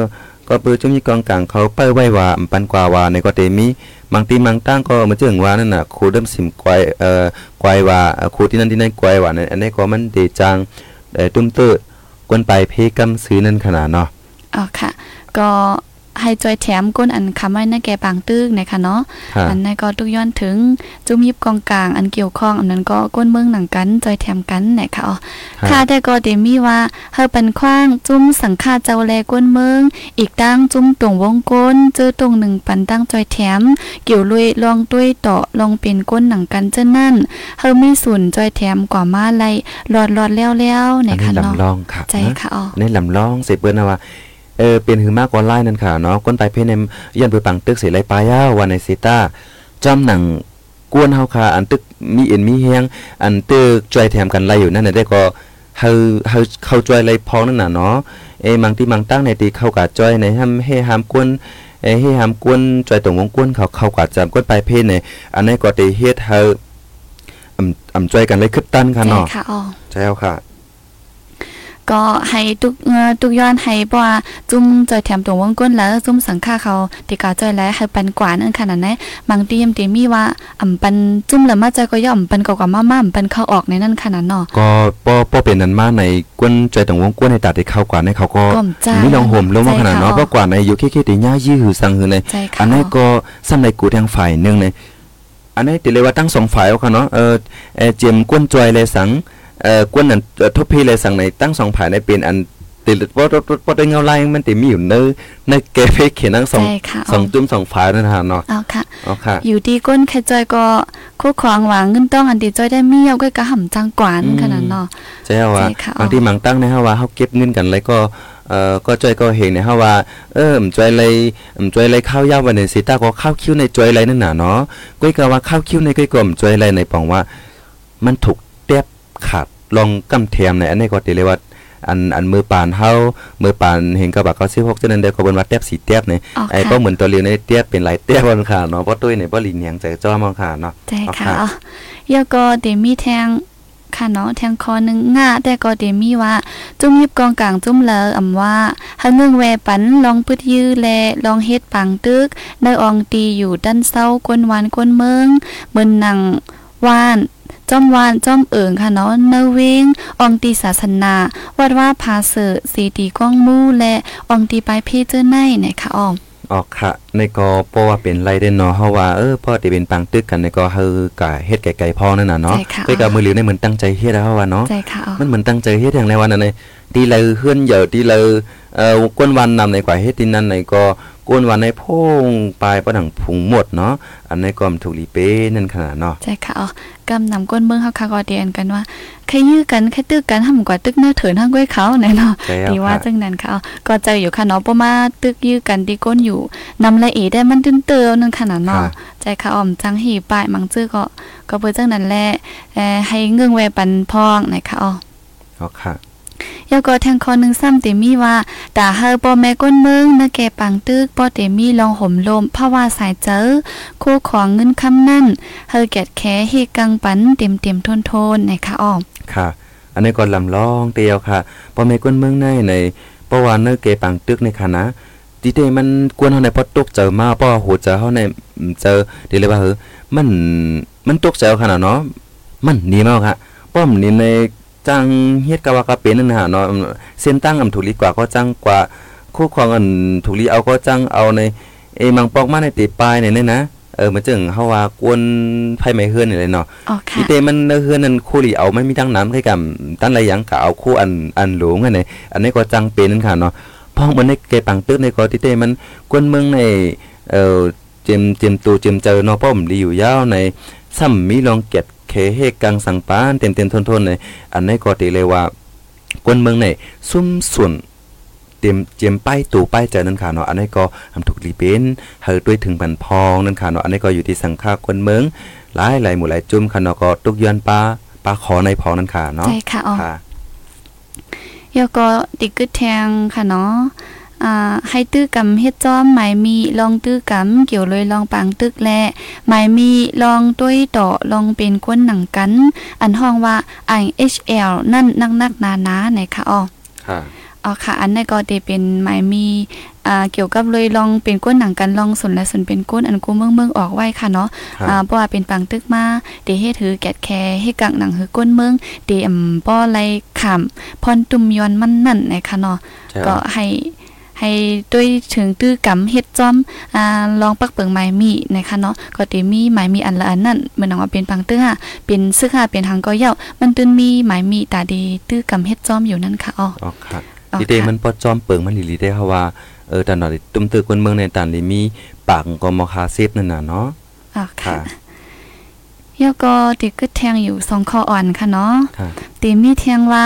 ก็เปื้อจุ่มยี่กองกลางเขาเป้ยไว้ว่าอำปันกว่าว่าในก็เตมีบางตีบางตั้งก็มาเจิงว่านั่นน่ะครูเดิมสิมกวายเอ่อกวายว่าเอ่อครูที่นั่นที่นั่นกวายว่านั่นอันนี้ก็มันเดจังเอ่อตุ้มเตื้อ กวนไปเพกำซื้อนั่นขนาดเนาะอ๋อค่ะ ก็ ให้จอยแถมก้นอันคำไว้นะแกปางตึกนะคะเนาะค่ะอันนั้นก็ตุกย้อนถึงจุ่มยิบกองกลางอันเกี่ยวข้องอันนั้นก็ก้นเมืองหนังกันจอยแถมกันนะคะอ๋อค่ะแต่ก็เดมีว่าเฮาปันขว้างจุ้มสังฆาเจ้าแลก้นเมือง อีกตั้งจุ้มตรงวงก้นเจอตรงหนึ่งปันตั้งจอยแถม เกี่ยวลุยลองด้วยต่อลองเป็นก้นหนังกันเจ้านั่นเฮามีส่วนจอยแถมกว่ามาไลหลอดหลอดแล้วแล้วอันเนี่ยนี้ค่ะเนาะลำลองค่ะใจนะค่ะอ๋อในลำลองเสเปิ้นนะว่า เออเป็นหือมากกว่าไล่นั่นค่ะเนาะก้นไปเพนมยันไปปังตึกเสียไรปลายาวันในซิต้าจอมหนังกวนเฮาค่ะอันตึกมีเอ็นมีเฮียงอันตึกจอยแถมกันไล่อยู่นั่นน่ะได้ก็เฮาเฮาเข้าจอยไรพองนั่นน่ะเนาะเอ้มังที่มังตั้งในตีเข้ากับจอยในห้ำให้หามกวนเอ้ให้หามกวนจอยตรงวงกวนเขาเข้ากับจำกวนไปเพนเนี่ยอันนี้ก็ได้เฮ็ดเฮาอำอำจอยกันเลยคึบตันค่ะใจเนาะค่ะอ๋อใช่แล้วค่ะ ก็ให้ตุกเอ่อตุกย้อนให้เพราะว่าจุ้มจอยแถมตรงวงก้นแล้วจุ้มสังฆาเขาติกาจอยแล้วให้ปันกว่านั่นขนาดนั้นบางทีมตีมีว่าอ่ำปันจุ้มแล้วมาจอยก็ย่อมปันกว่ามาม่าอ่ำปันเข้าออกในนั่นขนาดเนาะก็ป้อป้อเป็นนั้นมาในกวนใจต่างวงกวนในตัดที่เข้ากว่าในเขาก็ก้มใจมีลองห่มลงมาขนาดเนาะใจเพราะกว่าในอยู่แค่ๆติย่ายื้อหือสังหือในใจค่ะอันนี้ก็ซ้ำในกูทางฝ่ายหนึงในอันนี้ติเลยว่าตั้งสองฝ่ายเอาค่ะเนาะเออเออเจียมกวนจอยเลยสัง เอ่อกวนนั้นเอ่อทบพีเลยสังในตั้งสองฝ่ายในเป็นอันติบ่บ่บ่บ่ได้เงาลายมันติมีอยู่ในในเกเพเขียนทั้งสองใจค่ะสองจุ่มสองฝ่ายนั่นฮะเนาะเอาค่ะเอาค่ะ อยู่ดีก้นแค่จอยก็คู่ขวางหวังเงินต้องอันดีจอยได้มีเอาก็กระห่ำจังกวานอืมขนาดเนาะใช่ว่าใช่ค่ะบางทีมังตั้งนะฮะว่าเฮาเก็บเงินกันแล้วก็เอ่อก็จ้อยก็เห็นนะฮะว่าเออมจ้อยเลยมจ้อยเลยข้าวยาววันในสิตาก็ข้าวคิ้วในจ้อยเลยนั่นน่ะเนาะก้อยก็ว่าข้าวคิ้วในก้อยก็มจ้อยเลยในปองว่า มันถูกเตียบ ขาดลองกำเทียมในอันนี้ก็ติเลยว่าอันอันมือปานเฮามือปานเห็นกับบักก็16จังนั้นเด้อก็เบิ่นว่าเตียบสีเตียบนี่อ๋อไอ้ค่ะก็เหมือนตัวเรียวในเตียบเป็นหลายเตียบบ่ค่ะเนาะเพราะตุ้ยเนี่ยบ่ลีเนียงใจจ้อมองค่ะเนาะใจเอาค่ะค่ะอ๋อเดี๋ยวก็เดมีแทงค่ะเนาะแทงคอหนึงง่าแต่ก็เดมีว่า จุ้มยิบกองกลางจุ้มเลออำว่าหาเมืองแวปันลองปึดยื้อแลลองเฮ็ดปังตึกในอองตีอยู่ด้านเศร้ากวนวานกวนเมืองเบิ่นหนังว่าน จอมวานจอมเอิงค่ะเนาะเนเวงอองตีศาสนา วัดว่าพาเสอสีตีก้องมู่และอองตีไปเพเจอร์ไนเนี่ยค่ะอ้อมออกค่ะในก็เพราะว่าเป็นไรเด่นเนาะเฮาว่าเออพ่อที่เป็นปังตึกกันในก็เฮากะเฮ็ดไกลๆพอนั่นน่ะเนาะใช่ค่ะไปกับมือหลิวในเหมือนตั้งใจเฮ็ดแล้วเฮาว่าเนาะใจค่ะอ้อมันเหมือนตั้งใจเฮ็ดอย่างไรวันนั้นเลย ตีเลยเฮือนเหยอะตีเลยเอ่อกวนวันนำในกว่าเฮ็ดที่นั่นในก็กวนวันในโพงปลายประดังผุงหมดเนาะอันในก็มถูกลีเป้นั่นขนาดเนาะใช่ค่ะอ๋อกำนำก้นเมืองเฮาคาก็เดียนกันว่าใครยื้อกันใครตึกกันทำกว่าตึกเนื้อเถินทางก้อยเขาแน่เนาะใช่แล้วดีว่าค่ะจังนั้นค่ะอ๋อก็เจออยู่ค่ะเนาะบ่มาตึกยื้อกันดีก้นอยู่นำละเอีได้มันตื้นเตือนึงขนาดเนาะค่ะใจค่ะอ้อมจังหีปลายมังจื้อก็ก็เปิดจังนั้นแหละเอ่อให้เงื่องแวปันพองนะคะอ๋อเอาค่ะ ยาก็แทงคอหนึ่งซ้ำเตมีว่าตาเฮอปอแม่ก้นเมืองนะแกปังตึกปอเตมีลองห่มลมภาวาสายเจอคู่ของเงินคำนั่นเฮอแกดแคเฮกังปันเต็มเต็มทนทนๆนะคะอ้อมค่ะ อันนี้ก็ลำลองเตียวค่ะพอแม่กวนเมืองในในเพราะว่าเนอเกปังตึกในค่ะนะตีเตมันกวนเฮาในพอตกเจอมาเพราะว่าโหเจอเฮาในเจอเดี๋ยวเลยว่าเฮ้อมันมันตกเจอขนาดเนาะมันนีมากค่ะป้อมนี่ใน จังเฮ็ดกะว่ากะเป็นนั่นน่ะเนาะเส้นตั้งอำถูกลีกว่าก็จังกว่า คู่ครองอันถูกลีเอาก็จังเอาในเอมังปอกมาในติปลายเนี่ยนะเออมาจึงเฮาว่ากวนไผไม่เฮือนนี่เลยเนาะอ๋ออีค่ะเตมันเนอเฮือนนั่นคู่หลีเอาไม่มีทั้งน้ำให้กับตั้นไรหยังก็เอาคู่อันอันหลวงอันไหนอันนี้ก็จังเป็นนั่นค่ะเนาะพ้องมันในเกปังตึกในก็ที่เตมันกวนเมืองในเอ่อเจมเจมตูเจมเจอเนาะป้อมดีอยู่ยาวในซ้ำมีลองเก็ด เคเฮกังสังปานเต็มเต็มทนทนในอันนี้ก็ตีเลยว่ากวนเมืองในซุ่มส่วนเตรียมเจียมป้ายตู่ป้ายใจนั่นค่ะเนาะอันนี้ก็ทำถูกรีเป็นเฮอด้วยถึงบันพองนั่นค่ะเนาะอันนี้ก็อยู่ที่สังฆากวนเมืองหลายหลายหมู่หลายจุ่มค่ะเนาะก็ตุกยอนปลาปลาขอในพองนั่นค่ะเนาะใช่ค่ะอ๋อค่ะยาก็ติกึดแทงค่ะเนาะ อ่าให้ตื้อกำเฮ็ดจ้อมหมายมีลองตื้อกำเกี่ยวเลยลองปางตึกแลหมายมีลองต้วยต่อลองเป็นก้นหนังกัน อันห้องว่า IHL นั่นนักนักๆหนาๆไหนคะอ๋อค่ะอ๋อค่ะ อันนี้ก็เดเป็นหมายมีอ่าเกี่ยวกับเลยลองเป็นก้นหนังกันลองสนและสนเป็นก้นอันกูเมืองเมืองออกไว้ค่ะเนาะครับอ่าเพราะว่าเป็นปังตึกมาเดเฮ็ดถือแกดแคเฮ็ดกังหนังหือก้นเมืองเดอำป้อไลขำพรตุมยอนมันนั่นนะคะเนาะใช่ก็ให้ ให้ด้วยถึงตื้อกำเฮ็ดจอมอ่าลองปักเปิงไม้มีนะคะเนาะก็เตมีไม้มีอันละอันนั่นเหมือนว่าเป็นปังตื้อค่ะเป็นซึกค่ะเป็นทางก็เย้ามันตื้นมีไม้มีตาดีตื้อกำเฮ็ดจอมอยู่นั่นค่ะอ๋ออ๋อค่ะอ๋อดีเดค่ะมันปอจอมเปิงมันหลีๆได้เพราะว่าเออตอนนั้นตุ้มตึกคนเมืองในตานนี้มีปากก็มอคาเซฟนั่นน่ะเนาะอ๋อค่ะค่ะเดี๋ยวก็ติกึดแทงอยู่สองข้ออ่อนค่ะเนาะค่ะตีมีเทียงว่า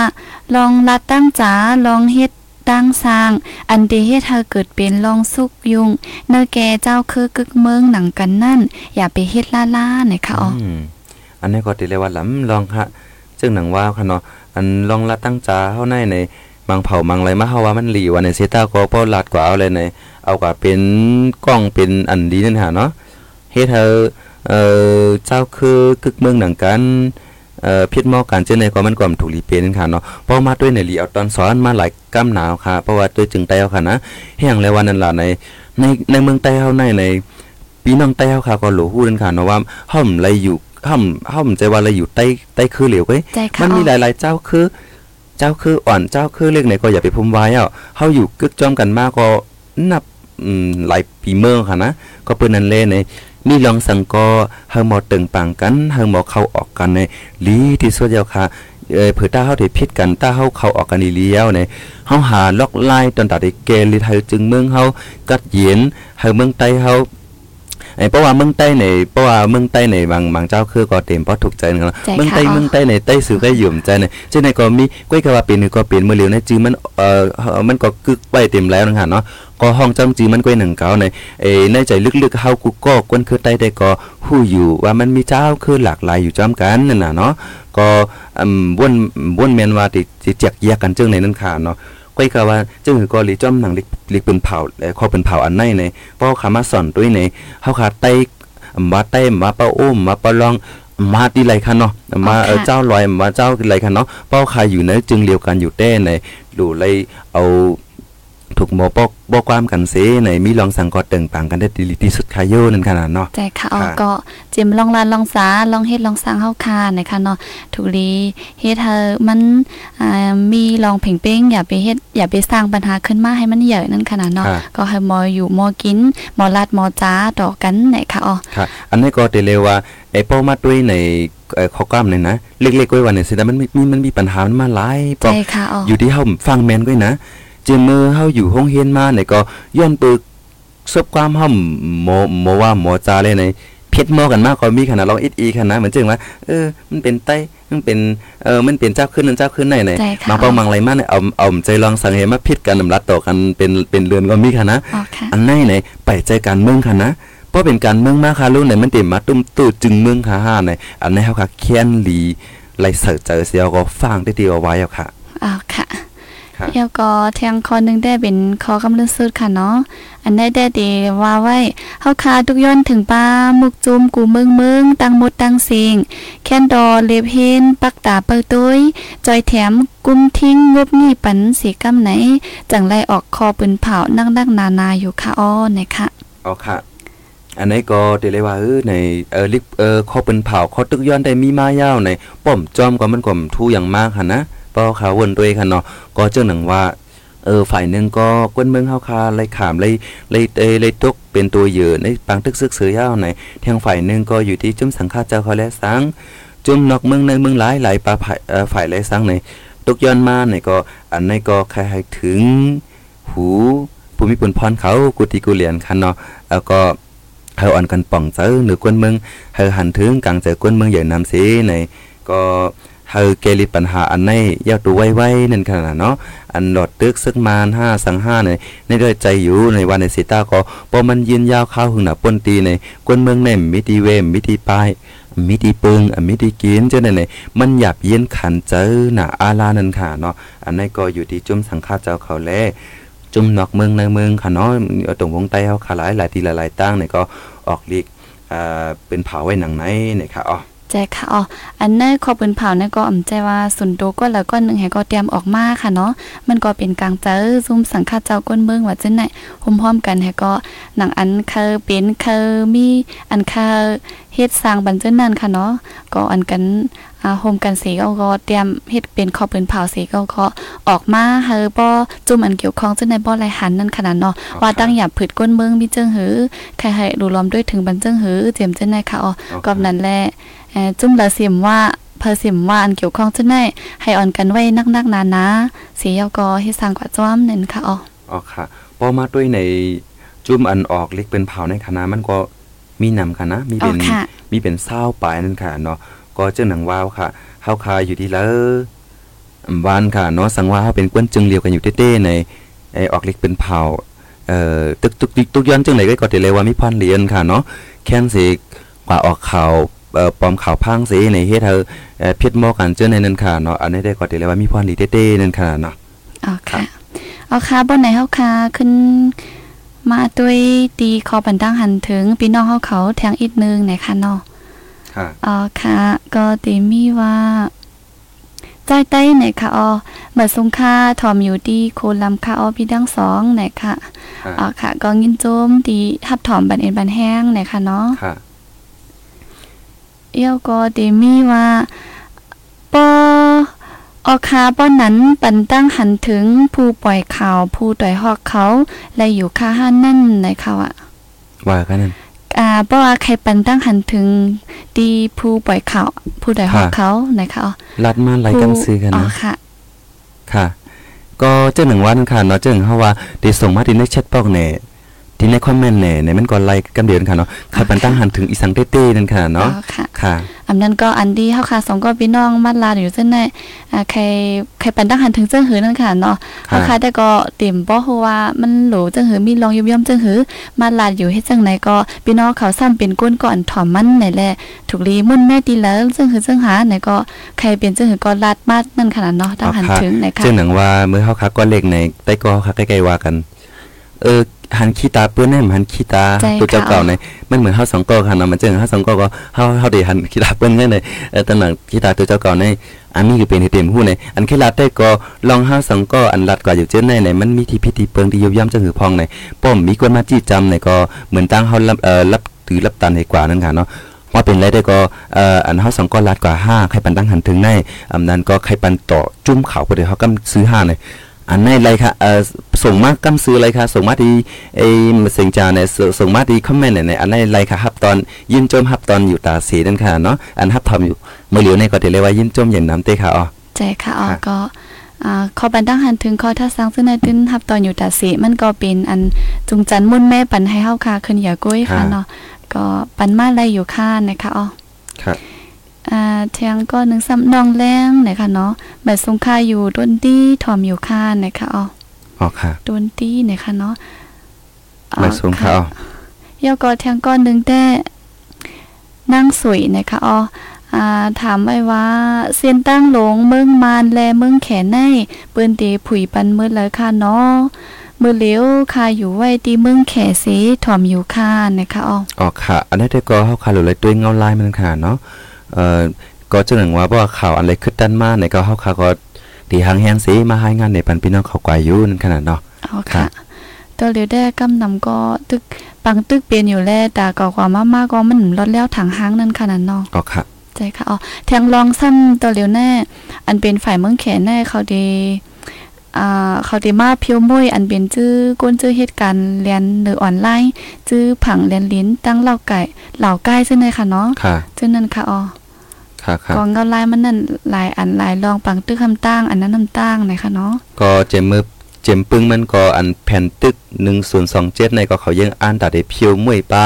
ลองลัดตั้งจ๋าลองเฮ็ด ตั้งสร้าง อันเดเฮ็ดเธอเกิดเป็นลองสุกยุงเนอแกเจ้าคือกึกเมืองหนังกันนั่น อย่าไปเฮ็ดล่าๆนะคะอ๋ออันนี้ก็ติเลยว่าลำลองค่ะซึ่งหนังว่าค่ะเนาะอันลองละตั้งจาเฮาในในบางเผาบางอะไรมาเฮาว่ามันหลีว่าในเซต้าก็เป้าลัดกว่าเอาเลยในเอากว่าเป็นกล้องเป็นอันดีนั่นหาเนาะเฮ็ดเธอเอ่อเจ้าคือกึกเมืองหนังกัน เอ่อพิษหมอการเจอในก็มันความถูกลีเป็นนั่นค่ะเนาะเพราะมาด้วยในหลีเอาตอนสอนมาหลายกำหนาวค่ะ เพราะว่าด้วยจึงไต้เอาค่ะนะแห่งเลยวันนั้นล่ะในในในเมืองไต้เฮาในในพี่น้องใต้เฮาค่ะก็หลูฮู้นั่นค่ะเนาะว่าเฮาไรอยู่เฮาเฮาใจว่าไรอยู่ใต้ใต้คือเหลวเว้ยใจค่ะมันมีหอ๋อลายๆเจ้าคือ เจ้าคืออ่อนเจ้าคือเล็กไหนก็อย่าไปพุ่มไว้อะเฮาอยู่กึกจ้อมกันมาก็นับอืมหลายปีเมืองค่ะนะก็เปิ้นนั่นแลใน นี่ลองสังก็เฮาหมอตึงปังกันเฮาหมอเข้าออกกันในลีที่สุดแล้วค่ะเอ่อเผื่อถ้าเฮาได้ผิดกันถ้าเฮาเข้าออกกันอีเลียวเนี่ยเฮาหาล็อกไล่ตอนตัดได้เกลิไทยจึงเมืองเฮากัดเย็นเฮาเมืองใต้เฮาไอ้เพราะว่าเมืองใต้ในเพราะว่าเมืองใต้ในบางบางเจ้าคือก็เต็มเพราะถูกใจนะใจเมืองใต้ค่ะเมืองใต้ในใต้สื่อก็หยุ่มใจในเช่นในก็มีก้อยกะว่าเป็นก็เป็นมือเหลียวในจือมันเอ่อเอ่อมันก็กึกไว้เต็มแล้วนะฮะเนาะ ก็ห้องจำจือมันก้อยหนังเก่าในเอ้ในใจลึกๆเฮากูก็กวนคือใต้ได้ก็ฮู้อยู่ว่ามันมีเจ้าคือหลากหลายอยู่จอมกันนั่นน่ะเนาะก็อืมวนวนแม่นว่าที่ที่แจกแยกกันจึงในนั้นค่ะเนาะก้อยกะว่าจึงก็หลีจ้อมหนังลิกลิกเป็นเผาเอ่อขอเป็นเผาอันในในเพราะขามาสอนด้วยในเฮาขาไต้มาไต้มาเป้าอุ้มมาปะลองมาที่ไรคันเนาะมาเออเจ้าลอยมาเจ้าไรคันเนาะเป้าขาอยู่ในจึงเลียวกันอยู่แต้ในดูเลยเอา ถูกหมอปอกบอกความกันเสในมีลองสังกอดตึงปังกันได้ดีที่สุดคายโยนั่นขนาดเนาะใจค่ะอ๋อค่ะก็เจมลองลานลองสาลองเฮ็ดลองสร้างเฮาคานะคะเนาะถูกลีเฮ็ดเธอมันอ่ามีลองเพ่งเป้งอย่าไปเฮ็ดอย่าไปสร้างปัญหาขึ้นมาให้มันใหญ่นั่นขนาดเนาะค่ะก็ให้หมออยู่หมอกินหมอลาดหมอจ้าต่อกันนะคะอ๋อค่ะ อันนี้ก็เตเลยว่าไอ้เป้ามาด้วยในเอ่อข้อกล้ามเนี่ยนะ เล็กๆไว้วันเนี่ยสิแต่มันมีมีมันมีปัญหามันมาหลายปใจอกค่ะอ๋ออยู่ที่เฮาฟังแม่นก้อยนะเจอมือเฮาอยู่ห้องเฮียนมาเนี่ยก็ย้อนปึกซบความเฮาหมอหมอว่าหมอจาเลยในเพ็ดหมอกันมากก็มีขนาดลองอิดอีขนาดเหมือนจึงว่าเออมันเป็นไตมันเป็นเออมันเป็นเจ้าขึ้นนั่นเจ้าขึ้นไหนไหนใจค่ะบางเป้าบางอะไรมาเนี่ยเอาเอาใจลองสังเกตมาพิดกันนำรัดต่อกันเป็นเป็นเรือนก็มีค่ะนะอ๋อค่ะอันไหนไหนไปใจการเมืองค่ะนะเพราะเป็นการเมืองมากค่ะลูกไหนมันเต็มมาตุ้มตู้จึงเมืองค่ะห้าไหนอันไหนเฮาค่ะเคียนหลีไล่เสิร์ชเจอเสียวก็ฟังได้ดีเอาไว้เอาค่ะอ๋อค่ะ ครับแล้วก็แทงคอหนึงได้เป็นคอกำลังสุดค่ะเนาะอันได้ได้ดีว่าไว้เฮาคาทุกย้อนถึงป้ามุกจุมกูเมืองเมืองตั้งหมดตั้งสิงแค้นดอเลบเฮนปักตาเปิดตุ้ยจอยแถมกุมทิ้งงบงี้ปันสีกำไหน จังไรออกคอปืนเผานักนักๆนานาอยู่ค่ะอ้อนะคะเอาค่ะอันนี้ก็เดเลยว่าเออในเออลิกเออข้อเป็นเผาข้อตึกย้อนได้มีมายาวในป้อมจอมก็มันก็ทู่อย่างมากค่ะนะ เพราะเขาวนตัวเองค่ะเนาะก็เจ้าหนังว่าเออฝ่ายหนึ่งก็กวนเมืองเฮาคาไล่ขามไล่ไล่เอยไล่ตกเป็นตัวเยื่อในปางตึกซึกเสือยาวในทางฝ่ายหนึ่งก็อยู่ที่จุ้มสังฆาเจ้าเขาและสังจุ้มนอกเมืองในเมืองหลายหลายปลาฝ่ายเอ่อฝ่ายและสังในตกย้อนมาในก็อันในก็ใครให้ถึงหูภูมิพลพรเขากุฏิกุเลียนคันเนาะแล้วก็เฮาอ่อนกันป่องเจอหรือกวนเมืองเฮาหันถึงกลางเจอกวนเมืองใหญ่นำเสในก็ เฮาเกลิดปัญหาอันในยาวตัวไว้ๆนั่นขนาดเนาะอันหลอดตึกซึกมานห้าสังห้าในในด้วยใจอยู่ในวันในสิตาก็พอมันยืนยาวเข้าหึงหน้าปนตีในกวนเมืองในมิตีเวมมิตีปลายมิตีปึงมิตีกินเจ้าในในมันหยับเย็นขันเจอหน้าอาลานั่นค่ะเนาะอันนี้ก็อยู่ที่จุ่มสังฆาเจ้าเขาแลจุ่มนอกเมืองในเมืองค่ะเนาะตรงวงใต้เฮาขาหลายหลายทีหลายๆตั้งเนี่ยก็ออกลีกอ่าเป็นเผาไว้หนังไหนเนี่ยค่ะอ๋อ ใจใจค่ะอ๋ออันนั้นขอปืนเผานั่นก็อ่ำใจว่าสุนโตก็แล้วก็หนึ่งให้ก็เตรียมออกมาค่ะเนาะมันก็เป็นกลางเจอซุ่มสังฆาเจ้าก้นเมืองว่าจังไหนพร้อมๆกันให้ก็หนังอันเคยเป็นเคยมีอันเคยเฮ็ดสร้างบันเจินนั่นค่ะเนาะก็อันกันอ่าโฮมกันสีก็ก็เตรียมเฮ็ดเป็นขอปืนเผาสีก็ก็ออกมาเฮอบ่จุ่มอันเกี่ยวข้องจังไหนบ่ไหลหันนั่นขนาดเนาะว่าตั้งหยับผืดก้นเมืองมีเจิงหือใครให้ดูล้อมด้วยถึงบันเจิงหือเจียมจังไหนค่ะอ๋อก็นั้นแหละเอ่อ จุ่มละเสียมว่าเพอเสียมว่าอันเกี่ยวข้องจะได้ให้อ่อนกันไว้นักๆนานาเสียยอก็ให้สร้างกว่าจ้อมนั่นค่ะอ๋ออ๋อค่ะพอมาด้วยในจุ่มอันออกเล็กเป็นเผาในคณะมันก็มีนำค่ะนะมีอ๋เป็อนค่ะมีเป็นเศร้าปลายนั่นค่ะเนาะก็เจ้าหนังว้าวค่ะเฮาคาอยู่ที่ละอำวานค่ะเนาะสังว่าเฮาเป็นกวนจึงเลียวกันอยู่เต้ๆในไอออกเล็กเป็นเผาเอ่อตึกตุกตุกตุกย้อนจังไหนก็ก็ได้เลยว่ามีพรเรียนค่ะเนาะแค้นสิกว่าออกข่าวเอ่อ ปลอมข่าวพังสิในเฮ็ดเฮาเอ่อเพียดหมอกันเจอในนั้นค่ะเนาะอันนี้ได้ก็ได้เลยว่ามีพรลีเต้ๆนั่นค่ะเนาะอ๋อค่ะเอาค่ะบ่ไหนเฮาค่ะขึ้นมาด้วยตีคอบันดังหันถึงพี่น้องเฮาเขาแทงอีกนึงไหนค่ะเนาะค่ะอ๋อค่ะ ก็ตีมีว่าใจใต้ไหนค่ะอ๋อเมื่อสงค่าถอมอยู่ที่โคลำค่ะอ๋อพี่ดังสองไหนค่ะค่ะอ๋อค่ะ ก็ยินโจมตีทับถอมบันเอ็นบันแห้งไหนค่ะเนาะค่ะ เอี้ยวก็เดมีว่าปอออคาป้อนนั้นปันตั้งหันถึงผู้ปล่อยข่าวผู้ต่อยหอกเขาและอยู่ค่าห้านนั่นในเขาอะว่ากันนั่นอ่าป้ว่าใครปันตั้งหันถึงดีผู้ปล่อยข่าวผู้ต่อยหอกค่ะเขาในเขาลัดมาไล่กันซื้อกันอ๋อนะค่ะ ค่ะ ก็เจ้าหนึ่งวันค่ะเนาะเจ้าหนึ่งเฮาว่าได้ส่งมาที่ในแชทบอกแหน่ ที่ในคอมเมนต์แหน่ในมันก็ไลค์กันเดียวกันค่ะเนาะใครปันตั้งหันถึงอีสังเต้ๆนั่นค่ะอ๋อเนาะค่ะค่ะอันนั้นก็อันดีเฮาค่ะสองก็พี่น้องมัดลาอยู่เส้นในอ่าใครใครปันตั้งหันถึงเจ้าหือนั่นค่ะเนาะค่ะเฮาค่ะแต่ก็เต็มบ่ฮู้ว่ามันโหลเจ้าหือมีลองยุบย่อมเจ้าหือมัดลาอยู่เฮ็ดจังไหนก็พี่น้องเขาซ้ำเป็นก้นก่อนถ่อมมันไหนแหละถูกลีมุ่นแม่ตีแล้วเจ้าหือเจ้าหาไหนก็ใครเป็นเจ้าหือก็ลาดมาดนั่นขนาดเนาะตั้งหันถึงไหนค่ะเจ้าหนึ่งว่าเมื่อเฮาคักก็เลขในใต้ก็คักใกล้ๆว่ากันเออ หันขี้ตาเปื้อนแน่หันขี้ตาใจตัวเจ้าค่ะเก่าในมันเหมือนเฮาสองก็ค่ะเนาะมันเจ้าเฮาสองก็ก็เฮาเฮาได้หันขี้ตาเปื้อนแน่ในเออตำหนักขี้ตาตัวเจ้าเก่าในอันนี้คือเป็นให้เต็มหู้ในอันขี้ลาดได้ก็ลองเฮาสองก็อันลัดกว่าอยู่เจ้าในในมันมีที่พิธีเปิงที่ยุบย่ำจังหือพองในป้อมมีคนมาจี้จำในก็เหมือนตั้งเฮารับเอ่อรับถือรับตันให้กว่านั่นค่ะเนาะว่าเป็นไรได้ก็เอ่ออันเฮาสองก็ลัดกว่าห้าใครปันตั้งหันถึงในอันนั้นก็ใครปันต่อจุ้มเขาก็เดี๋ยวเขากำซื้อห้าเลย อันในไรค่ะเอ่อส่งมากำซื้ออะไรค่ะส่งมาที่ไอ้เสียงจาเนี่ยส่งส่งมาที่คอมเมนต์เนี่ยอันในไรค่ะฮับตอนยินจมฮับตอนอยู่ตาสีนั่นค่ะเนาะอันฮับทอมอยู่เมื่อเหลียวในก็เดี๋ยวเลยว่ายินจมอย่างน้ำเต้ค่ะอ๋อใจค่ะอ๋อค่ะก็อ่าขอบันดังหันถึงขอถ้าสังซึ่งในตึ้นทับตอนอยู่ตาสีมันก็เป็นอันจุงจันมุ่นแม่ปันให้เฮาค่ะขึ้นอย่ากุ้ยค่ะเนาะก็ปันมาไลอยู่ค่านะคะอ๋อครับ อ่าเทียงก็หนึ่งซ้ำนองแรงนะคะเนาะแบบสงค่าอยู่ดนตี้ถอมอยู่ค่านะคะอ๋ออ๋อค่ะดนตี้นะคะเนาะอ่หมายสงค่ะอ๋อเยาก็เทียงก้อนหนึ่งแต่นั่งสวยนะคะอ๋ออ่าถามไว้ว่าเส้นตั้งหลงเมืองมานแลเมืองแขนในเปิ้นตีผุยปันมืดเลยค่ะเนาะมือเหลียวค่ะอยู่ไว้ตีเมืองแขสีถอมอยู่ค่านะคะอ๋ออ๋อค่ะ อันนี้ได้ก็เฮาค่ะหรือเลยตัวเงาลายมันค่ะเนาะ เอ่อก็เจ้าหนึ่งว่าบ่ว่าข่าวอะไรขึ้นด้านมาในก็เฮาค่ะก็ที่หางแฮงสีมาให้งานในปันพี่น้องเขากวายอยู่นั่นขนาดเนาะเอาครัค่ะบตัวเหลียวได้กำนำก็ตึกปังตึกเปลี่ยนอยู่แล้วแต่ก็ความมากๆก็มันลดแล้วถังห้างนั่นขนาดเนาะอ๋อค่ะใจค่ะอ๋อแทงลองซ้ำตัวเหลียวแน่ อันเป็นฝ่ายเมืองแขนแน่เขาดีอ่าเขาดีมาเพียวมุ้ยอันเป็นชื่อก้นชื่อเหตุการณ์เรียนหรือออนไลน์ชื่อผังเรียนลิ้นตั้งเหล่าไก่เหล่าใกล้ซึ่งในค่ะเนาะค่ะซึ่งนั่นค่ะอ๋อ ค่ะค่ะกองเงาลายมันนั่นหลายอันหลายลองปังตึกคำตั้งอันนั้นคำตั้งนะคะเนาะก็เจมมือเจมปึ้งมันก็อันแผ่นตึก1027ในก็เขายังอ่านตาได้เพียวมวยป้า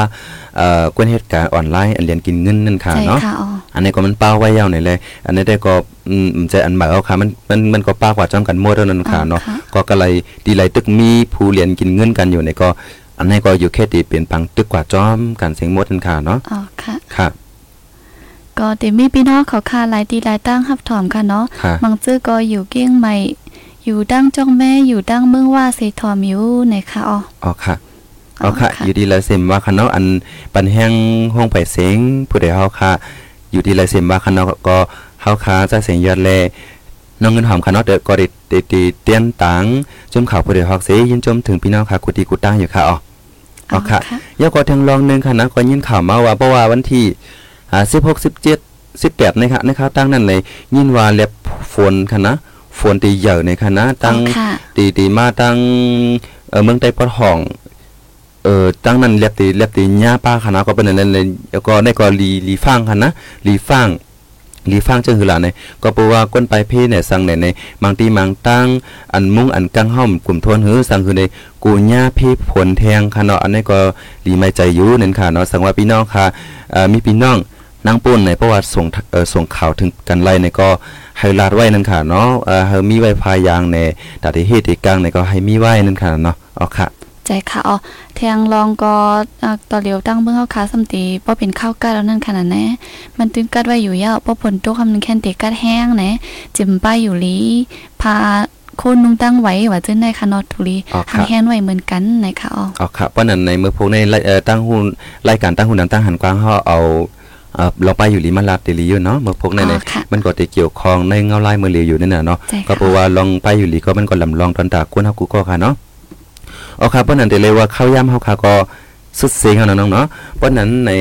เอ่อกวนเหตุการณ์ออนไลน์อันเรียนกินเงินนั่นค่ะใจเนาะค่ะอ๋ออันนี้ก็มันป้าไว้ยาวหน่อยเลย อันนี้ได้ก็อืมอืมใจอันหมายเอาค่ะมันมันมันก็ป้ากว่าจ้องกันหมดแล้วนั่นค่ะเนาะอ๋อค่ะก็ก็เลยดีเลยตึกมีผู้เรียนกินเงินกันอยู่ในก็อันนี้ก็อยู่แค่ตีเปลี่ยนปังตึกกว่าจอมกันเสียงหมดนั่นค่ะเนาะอ๋อค่ะค่ะ ก็เดมีพี่น้องเขาคาหลายตีหลายตั้งฮับถอมค่ะเนาะค่ะบางจื้อก็อยู่เกี้ยงใหม่ อยู่ดั้งจ้องแม่อยู่ดั้งเมืองว่าเสถอมอยู่ไหนคะอ๋ออ๋อค่ะอ๋อค่ะอยู่ดีแล้วเสมว่าค่ะเนาะอันปันแห้งห้องไปเสียงผู้ใดเฮาค่ะ อยู่ที่ไรเสียมว่าคันเนาะก็เฮาค้าจะเสียงยอดแลน้องเงินหอมคันเนาะเด้อก็ได้ได้ได้เตียนตังจุ่มข่าวผู้ใดฮอกเสยินจมถึงพี่น้องค่ะกุฏิกุตั้งอยู่ค่ะอ๋ออ๋อค่ะยาก็ทางรองหนึงค่ะนะก็ยินข่าวมาว่าเพราะว่าวันที่ อ่า16 17 18นะครับในข่าวตั้งนั่นเลยยินว่าแลบฝนค่ะนะฝนตีเหยอะในค่ะนะตั้งอ๋อค่ะตีตีมาตั้งเออเมืองใต้ปอดห้องเออตั้งนั้นเรียบตีเรียบตีหญ้าป้าคณะก็เป็นนั่นเลยแล้วก็ได้ก็ลีลีฟังคันนะลีฟังลีฟังจังหือล่ะเนี่ยก็เพราะว่าก้นไปเพเนี่ยสั่งไหนในบางทีบางตั้งอันมุ้งอันกังห้อมกลุ่มทวนหือสั่งคือในกูหญ้าเพผลแทงค่ะเนาะอันนี้ก็ลีไม่ใจอยู่นั่นค่ะเนาะสั่งว่าพี่น้องค่ะเอ่อมีพี่น้อง นางปุ่นในเพราะว่าส่งเอ่อส่งข่าวถึงกันไล่ในก็ให้ลาดไว้นั่นค่ะเนาะเอ่อเฮามีไว้พายางในดาที่เฮ็ดที่กลางในก็ให้มีไว้นั่นค่ะเนาะอ๋อค่ะใจค่ะอ๋อแทงลองก็อ่าต่อเหลียวตั้งเบิ่งเฮาค้าสำตีบ่เป็นข้าวกัดแล้วนั่นขนาดแน่มันตึงกัดไว้อยู่ยาวบ่ผลตกคำนึงแค่นเตกัดแห้งแหนจิ้มป้ายอยู่ลีพาโคนนุงตั้งไว้ว่าจึงได้ค่ะเนอทุลีอ๋อครัหาบแฮนไว้เหมือนกันนะคะอ๋ออ๋อครับเพราะนั้นในเมื่อพวกในรายเอ่อตั้งหุ้นรายการตั้งหุ้นตั้งหันกว้างเฮาเอา เอ่อลงไปอยู่ลีมันลาดติลีอยู่เนาะเมื่อพวกในในอ๋อค่ะมันก็จะเกี่ยวข้องในเงาลายมือเหลียวอยู่นั่นน่ะเนาะใช่ค่ะก็เพราะว่าลองไปอยู่ลีก็มันก็ลำลองตอนตากุนเฮากูก็ค่ะเนาะอ๋อครับเพราะนั้นแต่เลยว่าข้าวย่ำเฮาค่ะก็สุดเสียงเอาน้องๆเนาะเพราะนั้นใน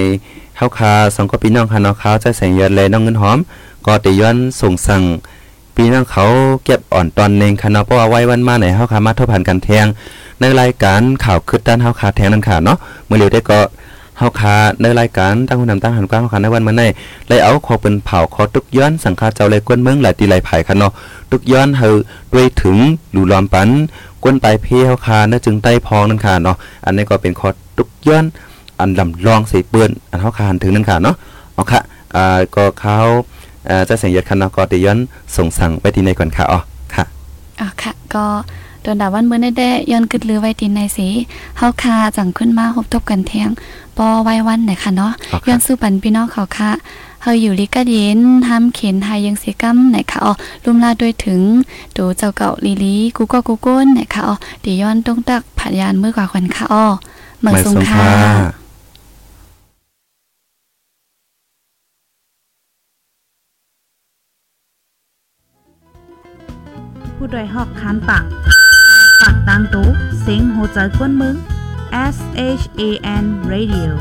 เฮาค่ะสองก็พี่น้องค่ะเนาะข้าวใจแสงยอดเลยน้องเงินหอม ก็ได้ย้อนส่งสั่งพี่น้องเขาเก็บอ่อนตอนเนงค่ะเนาะเพราะว่าไว้วันมาไหนเฮาค่ะมาทบผ่านกันแทงในรายการข่าวคืดด้านเฮาคาแทงนั่นค่ะเนาะเมื่อเร็วได้ก็ เฮาคาในรายการตั้งหุ่นนำตั้งหันกว้างเฮาคาในวันมื้อนี้เลยเอาขอเป็นเผาขอตุกย้อนสังฆาเจ้าเลยกวนเมืองหลายตีหลายไผค่ะเนาะตุกย้อนเฮาด้วยถึงหลู่ลอมปันกวนไปเพเฮาคาเนื้อจึงใต้พองนั่นค่ะเนาะอันนี้ก็เป็นขอตุกย้อนอันลำลองใส่เปื้อนอันเฮาคาถึงนั่นค่ะเนาะเอาค่ะอ่าก็เขาเอ่อจะเสียงยศคันเนาะก็ได้ย้อนส่งสั่งไปที่ในก่อนค่ะอ๋อค่ะอ๋อค่ะก็ โดนด่าวันเมื่อได้ได้ย้อนกึดลือไว้ตินในสีเฮาคาจังขึ้นมาพบทบกันแทงปอไว้วันไหนค่ะเนาะอ๋อค่ะย้อนสู้ปันพี่น้องเขาค่ะเฮาอยู่ลิกะเย็นห้ามเข็นหายยังเสียกัมไหนค่ะอ๋อลุมลาด้วยถึงดูเจ้าเก่าลีลีกูก็กูก้นไหนค่ะอ๋อเดี๋ยวย้อนตรงตักผัดยานมือกว่าควันค่ะอ๋อเหมือนสงค่ะผู้โดยหอกคานปากปาก ตังตู้เสียงโหใจกวนมึง S H A N Radio